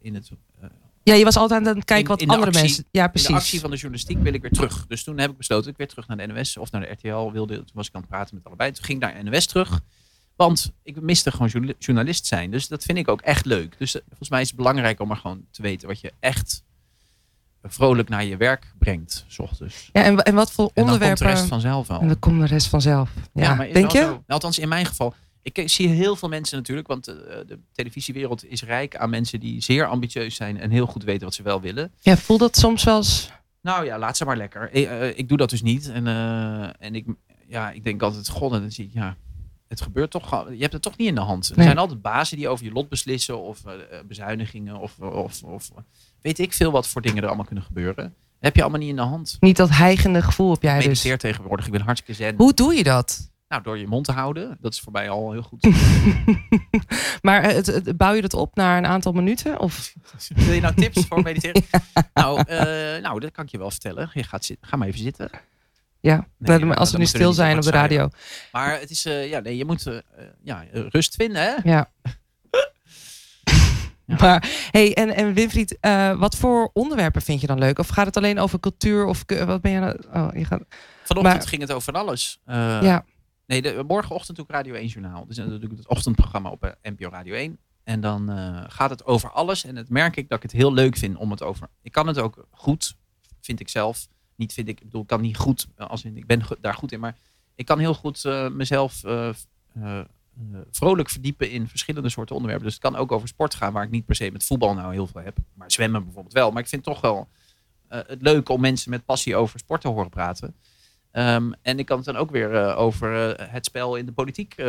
in het eh, Ja, je was altijd aan het kijken In- wat in de andere actie- mensen... Ja, in precies. de actie van de journalistiek wil ik weer terug. Dus toen heb ik besloten dat ik weer terug naar de NOS of naar de RTL wilde. Toen was ik aan het praten met allebei. Toen ging ik naar NOS terug. Want ik miste gewoon journa- journalist zijn. Dus dat vind ik ook echt leuk. Dus eh, volgens mij is het belangrijk om maar gewoon te weten wat je echt vrolijk naar je werk brengt. S ochtends. Ja, en, en wat voor En dan komt de rest vanzelf wel. En dan komt de rest vanzelf. Ja, maar denk je? zo. Nou, althans, in mijn geval. Ik eh, zie heel veel mensen natuurlijk, want eh, de televisiewereld is rijk aan mensen die zeer ambitieus zijn en heel goed weten wat ze wel willen. Ja, voel dat soms wel eens... Nou ja, laat ze maar lekker. Ik, eh, ik doe dat dus niet. En, eh, en ik, ja, ik denk altijd, god, en dan zie ik, ja, het gebeurt toch. gewoon- Je hebt het toch niet in de hand. Er Nee. zijn altijd bazen die over je lot beslissen, of eh, eh, bezuinigingen, of, of, of weet ik veel wat voor dingen er allemaal kunnen gebeuren. Dat heb je allemaal niet in de hand. Niet dat heigende gevoel heb jij Ik dus. mediteer tegenwoordig. Ik ben hartstikke zen. Hoe doe je dat? Nou, door je mond te houden. Dat is voor mij al heel goed. maar eh, het, het- bouw je dat op naar een aantal minuten? Of? Wil je nou tips voor mediteren? Nou, eh, nou, dat kan ik je wel vertellen. Je gaat zitten. Ga maar even zitten. Ja, Nee, als we nu stil zijn op de radio. Maar het is, eh, ja, nee, je moet ja, rust vinden, hè? Ja. Ja. Maar, hey, en, en Winfried, wat voor onderwerpen vind je dan leuk? Of gaat het alleen over cultuur? Of wat ben je nou? Oh, je gaat, Vanochtend Maar- ging het over alles. Ja, Nee, de, morgenochtend doe ik Radio 1 Journaal. Dus dan doe het ochtendprogramma op eh, NPO Radio 1. En dan eh, gaat het over alles. En het merk ik dat ik het heel leuk vind om het over... Ik kan het ook goed, vind ik zelf. Niet vind ik, ik bedoel, ik kan niet goed, eh, als in, ik ben daar goed in. Maar ik kan heel goed mezelf vrolijk verdiepen in verschillende soorten onderwerpen. Dus het kan ook over sport gaan, waar ik niet per se met voetbal nou heel veel heb. Maar zwemmen bijvoorbeeld wel. Maar ik vind toch wel het leuk om mensen met passie over sport te horen praten. Ehm, en ik kan het dan ook weer eh, over eh, het spel in de politiek eh,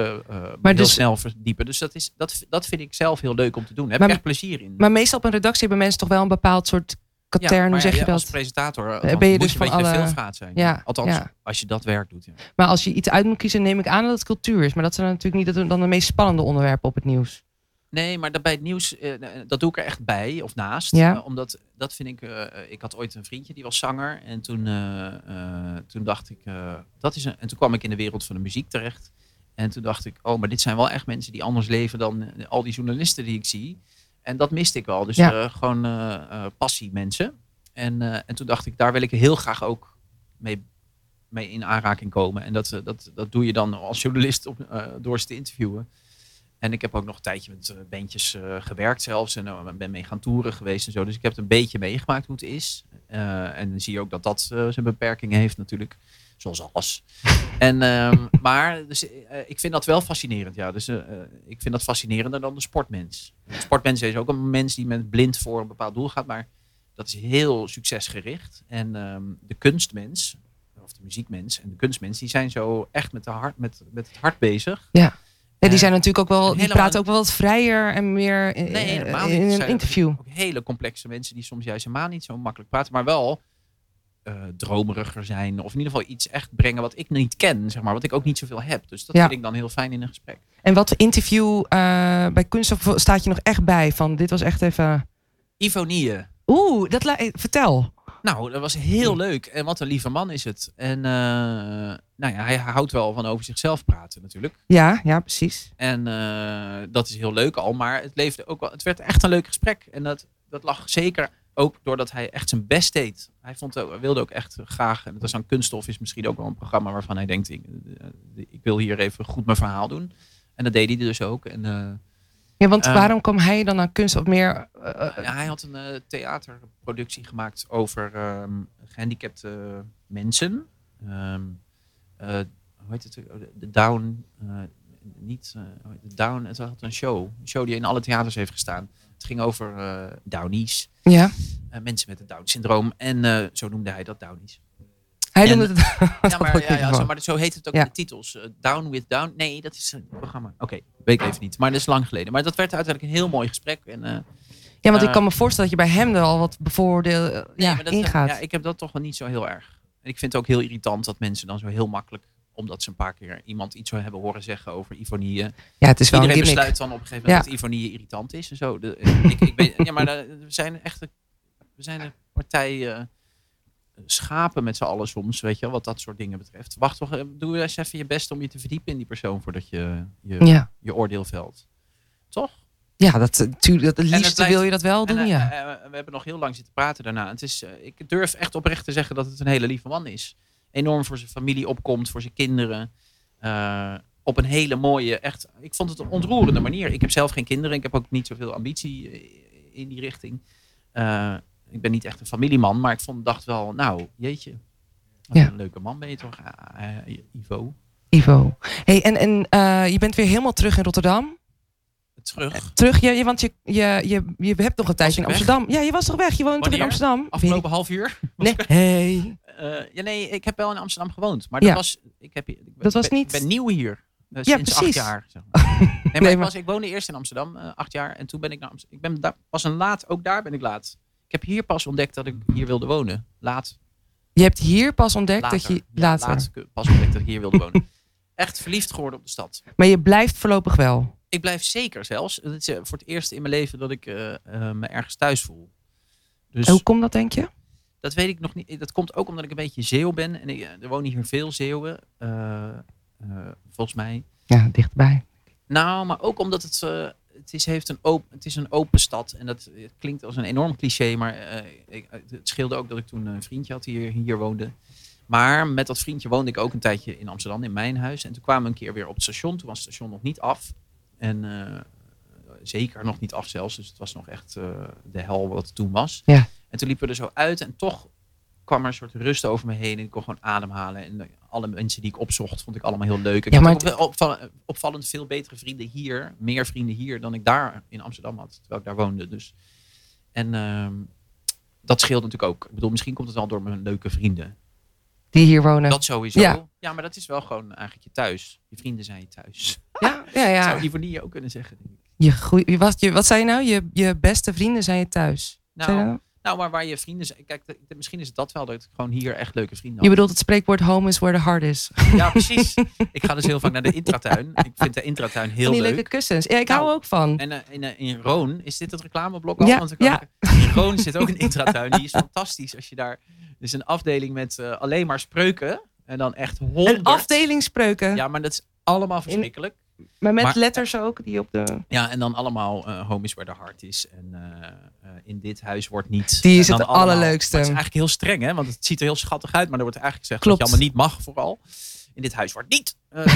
heel dus- snel verdiepen. Dus dat, is, dat, dat vind ik zelf heel leuk om te doen. Daar heb Maar- ik echt plezier in. maar meestal op een redactie hebben mensen toch wel een bepaald soort katern, maar hoe ja, zeg je ja, Als dat? presentator eh, ben je moet dus je van alle- veelvraat zijn. Ja, Althans, ja. als je dat werk doet. Ja. Maar als je iets uit moet kiezen, neem ik aan dat het cultuur is. Maar dat zijn natuurlijk niet dan de meest spannende onderwerpen op het nieuws. Nee, maar dat bij het nieuws, eh, dat doe ik er echt bij of naast. Ja. Eh, omdat dat vind ik, eh, ik had ooit een vriendje die was zanger. En toen, eh, eh, toen dacht ik, eh, dat is een, en toen kwam ik in de wereld van de muziek terecht. En toen dacht ik, oh, maar dit zijn wel echt mensen die anders leven dan eh, al die journalisten die ik zie. En dat miste ik wel. Dus Ja. eh, gewoon eh, eh, passie mensen. En, eh, en toen dacht ik, daar wil ik heel graag ook mee, mee in aanraking komen. En dat, eh, dat, dat doe je dan als journalist op, eh, door ze te interviewen. En ik heb ook nog een tijdje met eh, bandjes eh, gewerkt zelfs. En eh, ben mee gaan toeren geweest en zo. Dus ik heb het een beetje meegemaakt hoe het is. En dan zie je ook dat dat zijn beperkingen heeft natuurlijk. Zoals alles. en, ehm, maar dus, ik vind dat wel fascinerend. Ja. Dus, ik vind dat fascinerender dan de sportmens. De sportmens is ook een mens die met blind voor een bepaald doel gaat. Maar dat is heel succesgericht. En ehm, de kunstmens, of de muziekmens en de kunstmens, die zijn zo echt met, de hart, met, met het hart bezig. Ja, die Eh, zijn natuurlijk ook wel, die praten ook wel wat vrijer en meer in, Nee, helemaal in niet. Het een interview. Ook hele complexe mensen die soms juist helemaal niet zo makkelijk praten, maar wel eh, dromeriger zijn. Of in ieder geval iets echt brengen wat ik niet ken, zeg maar. Wat ik ook niet zoveel heb. Dus dat Ja. vind ik dan heel fijn in een gesprek. En wat interview eh, bij Kunststof staat je nog echt bij? Van dit was echt even. Ivonie. Oeh, dat eh, vertel. Nou, dat was heel leuk. En wat een lieve man is het. En eh, nou ja, hij houdt wel van over zichzelf praten natuurlijk. Ja, ja, precies. En eh, dat is heel leuk al. Maar het, leefde ook wel, het werd echt een leuk gesprek. En dat, dat lag zeker ook doordat hij echt zijn best deed. Hij vond wilde ook echt graag. En dat was aan Kunststof is misschien ook wel een programma waarvan hij denkt: ik, eh, ik wil hier even goed mijn verhaal doen. En dat deed hij dus ook. En Ja, want Ehm. waarom kwam hij dan naar kunst of meer? eh, eh, hij had een eh, theaterproductie gemaakt over ehm, gehandicapte mensen. Ehm, eh, hoe heet het? ook? De Down. niet. het? Down. Het had een show. Een show die in alle theaters heeft gestaan. Het ging over Downies. ja, mensen met het Down-syndroom. En zo noemde hij dat Downies. Hij En- noemde het. Ja, maar, ja, ja, zo, maar zo heet het ook in de titels. Eh, Down with Down. Nee, dat is een programma. Oké, weet ik even niet. Maar dat is lang geleden. Maar dat werd uiteindelijk een heel mooi gesprek. En, eh, Ja, want ik Eh, kan me voorstellen dat je bij hem er al wat bevoordeel Nee, ja, dat, ingaat. Ja, ik heb dat toch wel niet zo heel erg. En ik vind het ook heel irritant dat mensen dan zo heel makkelijk, omdat ze een paar keer iemand iets hebben horen zeggen over Ivonie. ja, het is wel Iedereen een besluit dan op een gegeven moment Ja. dat Ivonie irritant is en zo. De, ik, ik ben, ja, maar we zijn echt, een- we zijn een partij schapen met z'n allen soms, weet je wel, wat dat soort dingen betreft. Wacht toch, eh, doe eens even je best om je te verdiepen in die persoon voordat je je, Ja, je oordeel velt. Toch? ja dat, eh, tuurlijk, dat, liefste blijft- wil je dat wel doen, En, eh, ja. eh, eh, we hebben nog heel lang zitten praten daarna. Het is, eh, ik durf echt oprecht te zeggen dat het een hele lieve man is. Enorm voor zijn familie opkomt, voor zijn kinderen. Eh, op een hele mooie, echt, ik vond het een ontroerende manier. Ik heb zelf geen kinderen. Ik heb ook niet zoveel ambitie eh, in die richting. Eh, ik ben niet echt een familieman, maar ik vond, dacht wel, nou, jeetje. Wat Ja. een leuke man ben je toch, Ah, eh, Ivo. Ivo. Hey, en en eh, je bent weer helemaal terug in Rotterdam. Terug. Terug, je, je- want je, je, je, je hebt nog een tijdje in ik weg? Amsterdam. Ja, je was toch weg? Je woont toch in? Amsterdam? Afgelopen half uur. Nee. Hey. Eh, ja, nee, ik heb wel in Amsterdam gewoond. Maar Ja. dat was, ik heb, ik ben, Dat was niet- Ik ben nieuw hier. Ja, sinds precies. acht jaar. Zeg maar. Nee, maar, Nee, ik, maar- was, ik woonde eerst in Amsterdam, eh, acht jaar. En toen ben ik naar Amsterdam. Ik ben daar pas een laat, ook daar ben ik laat. Ik heb hier pas ontdekt dat ik hier wilde wonen. Laat. Je hebt hier pas ontdekt Later. dat je Ja, later. laat pas ontdekt dat ik hier wilde wonen. Echt verliefd geworden op de stad. Maar je blijft voorlopig wel. Ik blijf zeker zelfs. Het is eh, voor het eerst in mijn leven dat ik eh, eh, me ergens thuis voel. Dus En hoe komt dat, denk je? Dat weet ik nog niet. Dat komt ook omdat ik een beetje Zeeuw ben. En ik, er wonen hier veel Zeeuwen. volgens mij. Ja, dichtbij. Nou, maar ook omdat het, het, is, heeft een open, het is een open stad. En dat klinkt als een enorm cliché. Maar eh, ik, het scheelde ook dat ik toen een vriendje had die hier, hier woonde. Maar met dat vriendje woonde ik ook een tijdje in Amsterdam, in mijn huis. En toen kwamen we een keer weer op het station. Toen was het station nog niet af. En eh, zeker nog niet af zelfs. Dus het was nog echt eh, de hel wat het toen was. Ja. En toen liepen we er zo uit. En toch kwam er een soort rust over me heen. En ik kon gewoon ademhalen. En alle mensen die ik opzocht, vond ik allemaal heel leuk. Ik Ja, had maar ook wel opvall- opvallend veel betere vrienden hier. Meer vrienden hier dan ik daar in Amsterdam had. Terwijl ik daar woonde. Dus. En ehm, dat scheelt natuurlijk ook. Ik bedoel, misschien komt het wel door mijn leuke vrienden. Die hier wonen. Dat sowieso. Ja. Ja. maar dat is wel gewoon eigenlijk je thuis. Je vrienden zijn je thuis. Ja, ja, ja. Zou Ivonie ook kunnen zeggen. Je goeie, je, wat, je, wat zei je nou? Je, je beste vrienden zijn je thuis. Nou? Nou, maar waar je vrienden zijn. Kijk, de- de- misschien is dat wel dat ik gewoon hier echt leuke vrienden Je had. bedoelt het spreekwoord home is where the heart is. Ja, precies. ik ga dus heel vaak naar de intratuin. Ik vind de intratuin heel Van die leuk. leuke kussens. Ja, ik Nou, hou ook van. En eh, in, eh, in Roon, is dit het reclameblok al? Ja, Want ja. ik- in Roon zit ook een intratuin. Die is fantastisch. Als je daar... Er is een afdeling met eh, alleen maar spreuken. En dan echt honderd. Een afdeling spreuken. Ja, maar dat is allemaal verschrikkelijk. Maar met maar- letters ook die op de... Ja, en dan allemaal eh Home is where the heart is. En eh, eh, in dit huis wordt niet... Die is het allemaal- allerleukste. Het is eigenlijk heel streng, hè? Want het ziet er heel schattig uit. Maar er wordt eigenlijk gezegd Klopt. dat je allemaal niet mag, vooral. In dit huis wordt niet. eh,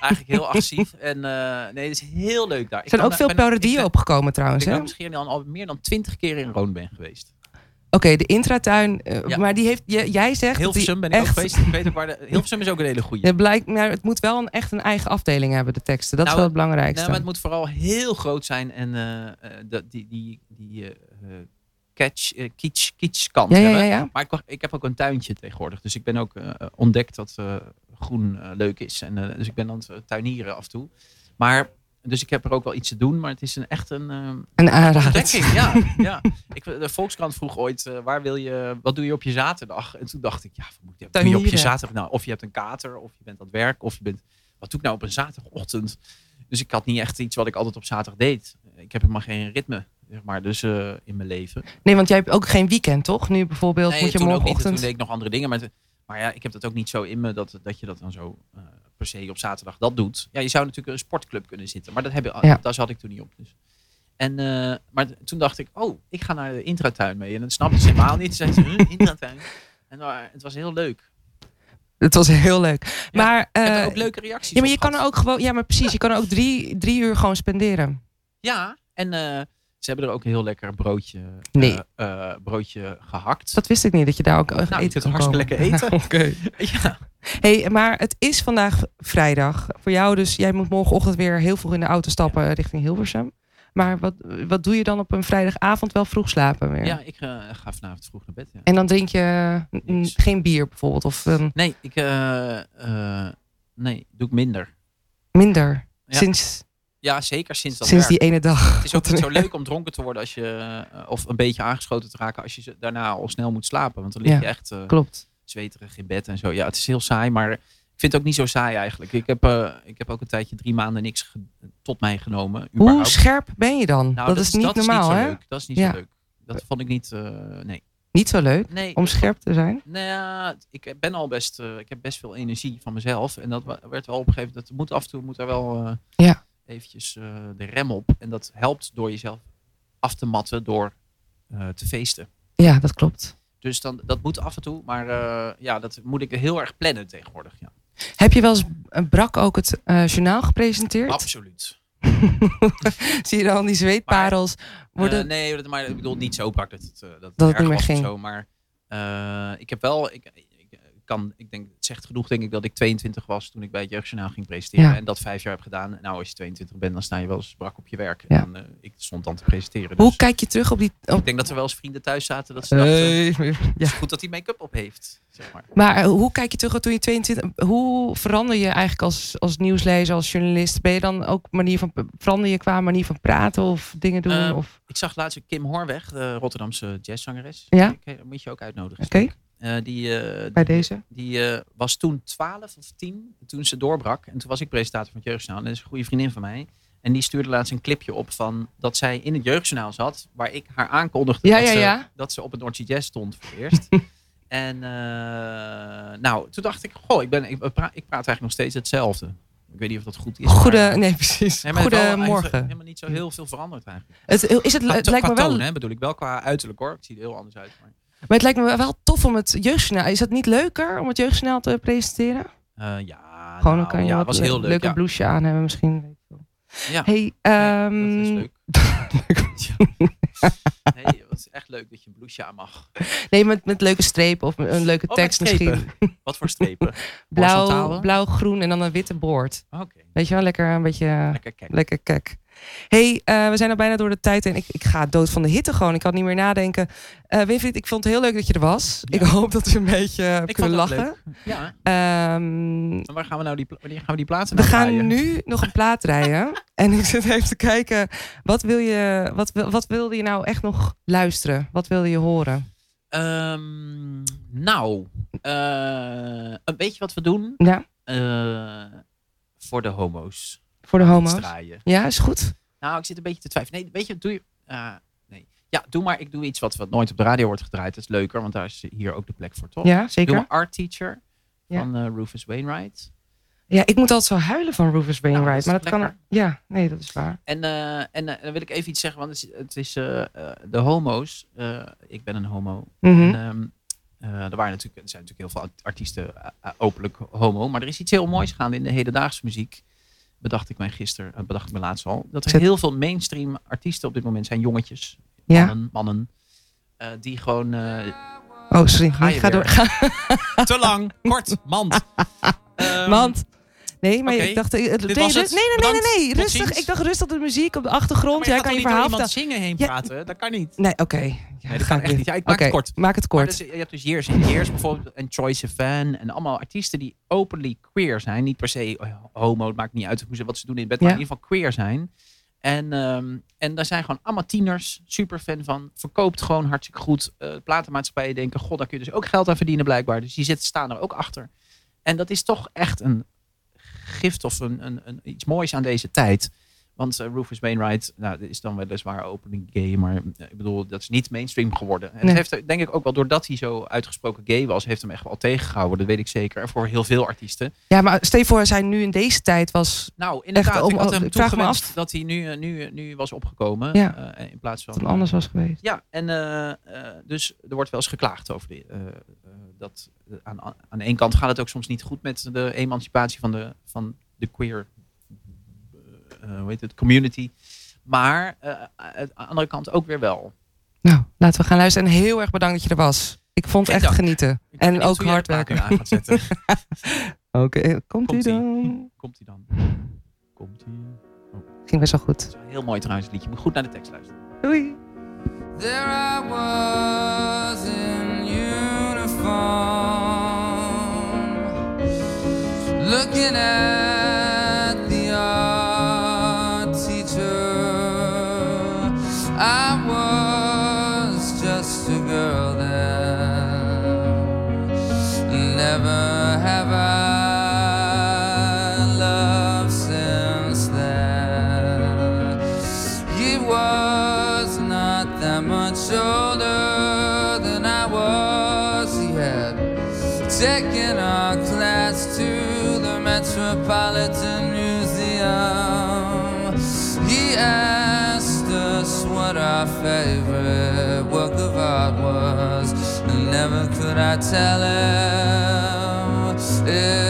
eigenlijk heel agressief. En eh, nee, het is heel leuk daar. Er zijn ook veel parodieën op. opgekomen Ik trouwens. ik misschien al, al meer dan twintig keer in Roon ben geweest. Oké, de intratuin. eh, Ja. Maar die heeft, j- jij zegt. Hilversum ben ik ook geweest. Ik weet ook waar de, Hilversum is ook een hele goede. Het, blijkt, maar het moet wel een, echt een eigen afdeling hebben, de teksten. Dat Nou, is wel het belangrijkste. Nee, maar het moet vooral heel groot zijn en dat die, die, die catch, eh, kitsch, kitsch kant ja, ja, hebben. ja. Maar ik, ik heb ook een tuintje tegenwoordig. Dus ik ben ook ontdekt dat groen leuk is. En, dus ik ben aan het tuinieren af en toe. Maar, dus ik heb er ook wel iets te doen. Maar het is een, echt een eh, Een aanrader. Ja, ja. Ik, de Volkskrant vroeg ooit, eh, waar wil je, wat doe je op je zaterdag? En toen dacht ik, ja, wat moet je, wat doe je op je zaterdag? Nou, of je hebt een kater, of je bent aan het werk, of je bent... Wat doe ik nou op een zaterdagochtend? Dus ik had niet echt iets wat ik altijd op zaterdag deed. Ik heb helemaal geen ritme, zeg maar, dus eh, in mijn leven. Nee, want jij hebt ook geen weekend, toch? Nu bijvoorbeeld Nee, moet je toen ook niet. Toen morgenochtend. deed ik nog andere dingen. Maar, maar ja, ik heb dat ook niet zo in me dat, dat je dat dan zo eh, per se op zaterdag dat doet. Ja, je zou natuurlijk een sportclub kunnen zitten. Maar dat heb, Ja. daar zat ik toen niet op. Dus. En, eh, maar toen dacht ik, oh, ik ga naar de intratuin mee. En dat snapte ze helemaal niet. Ze zei, intratuin? En uh, het was heel leuk. Het was heel leuk. Ja, maar, eh, ook leuke reacties ja, maar je kan er ook gewoon, ja, maar precies, je kan er ook drie, drie uur gewoon spenderen. Ja, en eh, ze hebben er ook een heel lekker broodje, eh, eh, broodje gehakt. Dat wist ik niet, dat je daar ook Nou, eten kan hartstikke lekker eten. Oké. ja. Hey, maar het is vandaag vrijdag. Voor jou dus, jij moet morgenochtend weer heel vroeg in de auto stappen richting Hilversum. Maar wat, wat doe je dan op een vrijdagavond wel vroeg slapen weer? ja, ik eh, ga vanavond vroeg naar bed. Ja. En dan drink je Niks. geen bier bijvoorbeeld, of een Nee, ik, nee, doe ik minder. minder. Ja. Sinds, Ja, zeker sinds dat sinds die ene dag. Het is ook niet zo leuk om dronken te worden als je, eh, of een beetje aangeschoten te raken als je daarna al snel moet slapen. Want dan lig Ja. je echt eh, Klopt. zweterig in bed en zo. Ja, het is heel saai, maar ik vind het ook niet zo saai eigenlijk. Ik heb, eh, ik heb ook een tijdje drie maanden niks tot mij genomen. Hoe scherp ben je dan? Nou, dat, is niet normaal, hè? leuk. Dat is niet Ja. zo leuk. Dat vond ik niet, nee. Niet zo leuk Nee, om scherp te zijn. Nou ja, ik ben al best, ik heb best veel energie van mezelf. En dat werd wel op een gegeven moment, dat moet af en toe moet er wel Ja. Eventjes eh, de rem op. En dat helpt door jezelf af te matten door eh, te feesten. Ja, dat klopt. Dus dan, dat moet af en toe, maar eh, ja, dat moet ik heel erg plannen tegenwoordig. Ja. Heb je wel eens brak ook het journaal gepresenteerd? Absoluut. Zie je dan die zweetparels worden? Eh, nee, maar ik bedoel niet zo brak dat het, dat Dat het niet meer ging. Zo, maar ik heb wel, ik kan, ik denk, het zegt genoeg denk ik dat ik 22 was toen ik bij het Jeugdjournaal ging presenteren. Ja. En dat vijf jaar heb gedaan. Nou, als je 22 bent, dan sta je wel eens brak op je werk. Ja. En, eh, ik stond dan te presenteren. Hoe Dus kijk je terug op die... Op... ik denk dat er wel eens vrienden thuis zaten dat ze dachten, Hey, ja. goed dat hij make-up op heeft. Zeg maar. Maar eh, hoe kijk je terug op toen je 22... Hoe verander je eigenlijk als, als nieuwslezer, als journalist? Ben je dan ook manier van... Verander je qua manier van praten of dingen doen? Eh, of... Ik zag laatst Kim Hoorweg, de Rotterdamse jazzzangeres. Ja? Eh, moet je ook uitnodigen. Oké. Eh, die, eh, Bij die- deze? Die eh, was toen 12 of 10, toen ze doorbrak. En toen was ik presentator van het Jeugdjournaal. En dat is een goede vriendin van mij. En die stuurde laatst een clipje op van dat zij in het Jeugdjournaal zat. Waar ik haar aankondigde Ja, dat, ja, ze, dat ze op het Noordse Jazz stond voor het eerst. en nou, toen dacht ik, goh, ik, ben, ik, pra- ik praat eigenlijk nog steeds hetzelfde. Ik weet niet of dat goed is. Goede... maar- Nee, precies. Nee, Goedemorgen. Helemaal niet zo heel veel veranderd eigenlijk. Het, is het, lijkt me wel... toon, hè, bedoel ik wel qua uiterlijk hoor. Ik zie er heel anders uit. Maar, Maar het lijkt me wel tof om het jeugdjournaal... Is het niet leuker om het jeugdjournaal te presenteren? eh, ja, Gewoon dan nou, kan je ja, wat was heel leuk. leuke ja. blouseje aan hebben misschien. Ja. Hey, Nee, ehm, dat is leuk. nee, het is echt leuk dat je een blouseje aan mag. nee, met, met leuke strepen of een leuke Oh, tekst misschien. Wat voor strepen? Blauw, blauw, groen en dan een witte boord. Oké, Weet je wel, lekker een beetje lekker lekker kek. Hey, eh, we zijn al bijna door de tijd en ik, ik ga dood van de hitte gewoon. Ik kan niet meer nadenken. Eh Winfried, ik vond het heel leuk dat je er was. Ja. Ik hoop dat we een beetje Ik kunnen lachen. Ja. Ehm, waar gaan we nou die, wanneer gaan we die plaatsen we nou gaan draaien? nu nog een plaat rijden. en ik zit even te kijken. Wat, wil je, wat, wat wilde je nou echt nog luisteren? Wat wilde je horen? Ehm, nou, eh, weet je wat we doen? Ja, voor de homo's. Voor de homo's. Ja, is goed. Nou, ik zit een beetje te twijfelen. Nee, weet je, doe je... eh, nee. Ja, doe maar. Ik doe iets wat, wat nooit op de radio wordt gedraaid. Dat is leuker, want daar is hier ook de plek voor, toch? Ja, Doe zeker. maar Art Teacher Ja. van eh, Rufus Wainwright. Ja, ik moet altijd zo huilen van Rufus Wainwright. Nou, maar dat kan... Ja, nee, dat is waar. En, eh, en dan wil ik even iets zeggen, want het is, de homo's. ik ben een homo. En, eh, er, waren natuurlijk, er zijn natuurlijk heel veel art- artiesten openlijk homo. Maar er is iets heel moois gaande in de hedendaagse muziek. Bedacht ik mij gisteren, eh, bedacht ik me laatst al. Dat er Zet- heel veel mainstream artiesten op dit moment zijn. Jongetjes, Ja. mannen, mannen. eh, die gewoon... eh, Oh, sorry. Ga je ga door. Te lang, kort, mand. Ehm, Mand. Nee, maar ik dacht... eh, Nee, nee, nee, het. nee, nee, nee. Rustig. Ik dacht rustig de muziek op de achtergrond. je Jij kan je verhaal iemand zingen heen Ja. praten? Dat kan niet. Nee, oké. Ja, Nee, dat kan echt niet. Ja, ik maak het kort. Maak het kort. dus, je hebt dus Years and Years bijvoorbeeld en Troy Sivan en allemaal artiesten die openly queer zijn. Niet per se eh, homo, het maakt niet uit hoe ze, wat ze doen in bed, maar Ja. in ieder geval queer zijn. En, ehm, en daar zijn gewoon allemaal tieners super fan van. Verkoopt gewoon hartstikke goed. Eh platenmaatschappijen denken, god, daar kun je dus ook geld aan verdienen blijkbaar. Dus die zitten, staan er ook achter. En dat is toch echt een gift of een, een, een, iets moois aan deze tijd. Want eh, Rufus Wainwright, nou, is dan weliswaar opening gay, maar eh, ik bedoel, dat is niet mainstream geworden. En Nee. dat heeft denk ik ook wel, doordat hij zo uitgesproken gay was, heeft hem echt wel tegengehouden. Dat weet ik zeker. En voor heel veel artiesten. Ja, maar stel voor, hij nu in deze tijd was... Nou, inderdaad, Echt, om- ik had hem ik vraag me toegewenst af. dat hij nu, eh, nu, nu was opgekomen. Ja. in plaats van... Anders was geweest. Ja, en dus er wordt wel eens geklaagd over de, dat. eh, aan, aan de ene kant gaat het ook soms niet goed met de emancipatie van de, van de queer eh, hoe heet het, community. Maar eh, aan de andere kant ook weer wel. Nou, laten we gaan luisteren. En heel erg bedankt dat je er was. Ik vond het echt dank. genieten. Ik En ook hard werken. nu aan gaat zetten. Oké, eh, komt ie Komt-ie. dan? Komt hij dan? Komt hij? Ging best wel goed. is heel mooi trouwens liedje. Je moet goed naar de tekst luisteren. Doei. There I was in looking at the art teacher. I was just a girl then. Never have I loved since then. He was not that much older Metropolitan Museum. He asked us what our favorite work of art was. And never could I tell him. It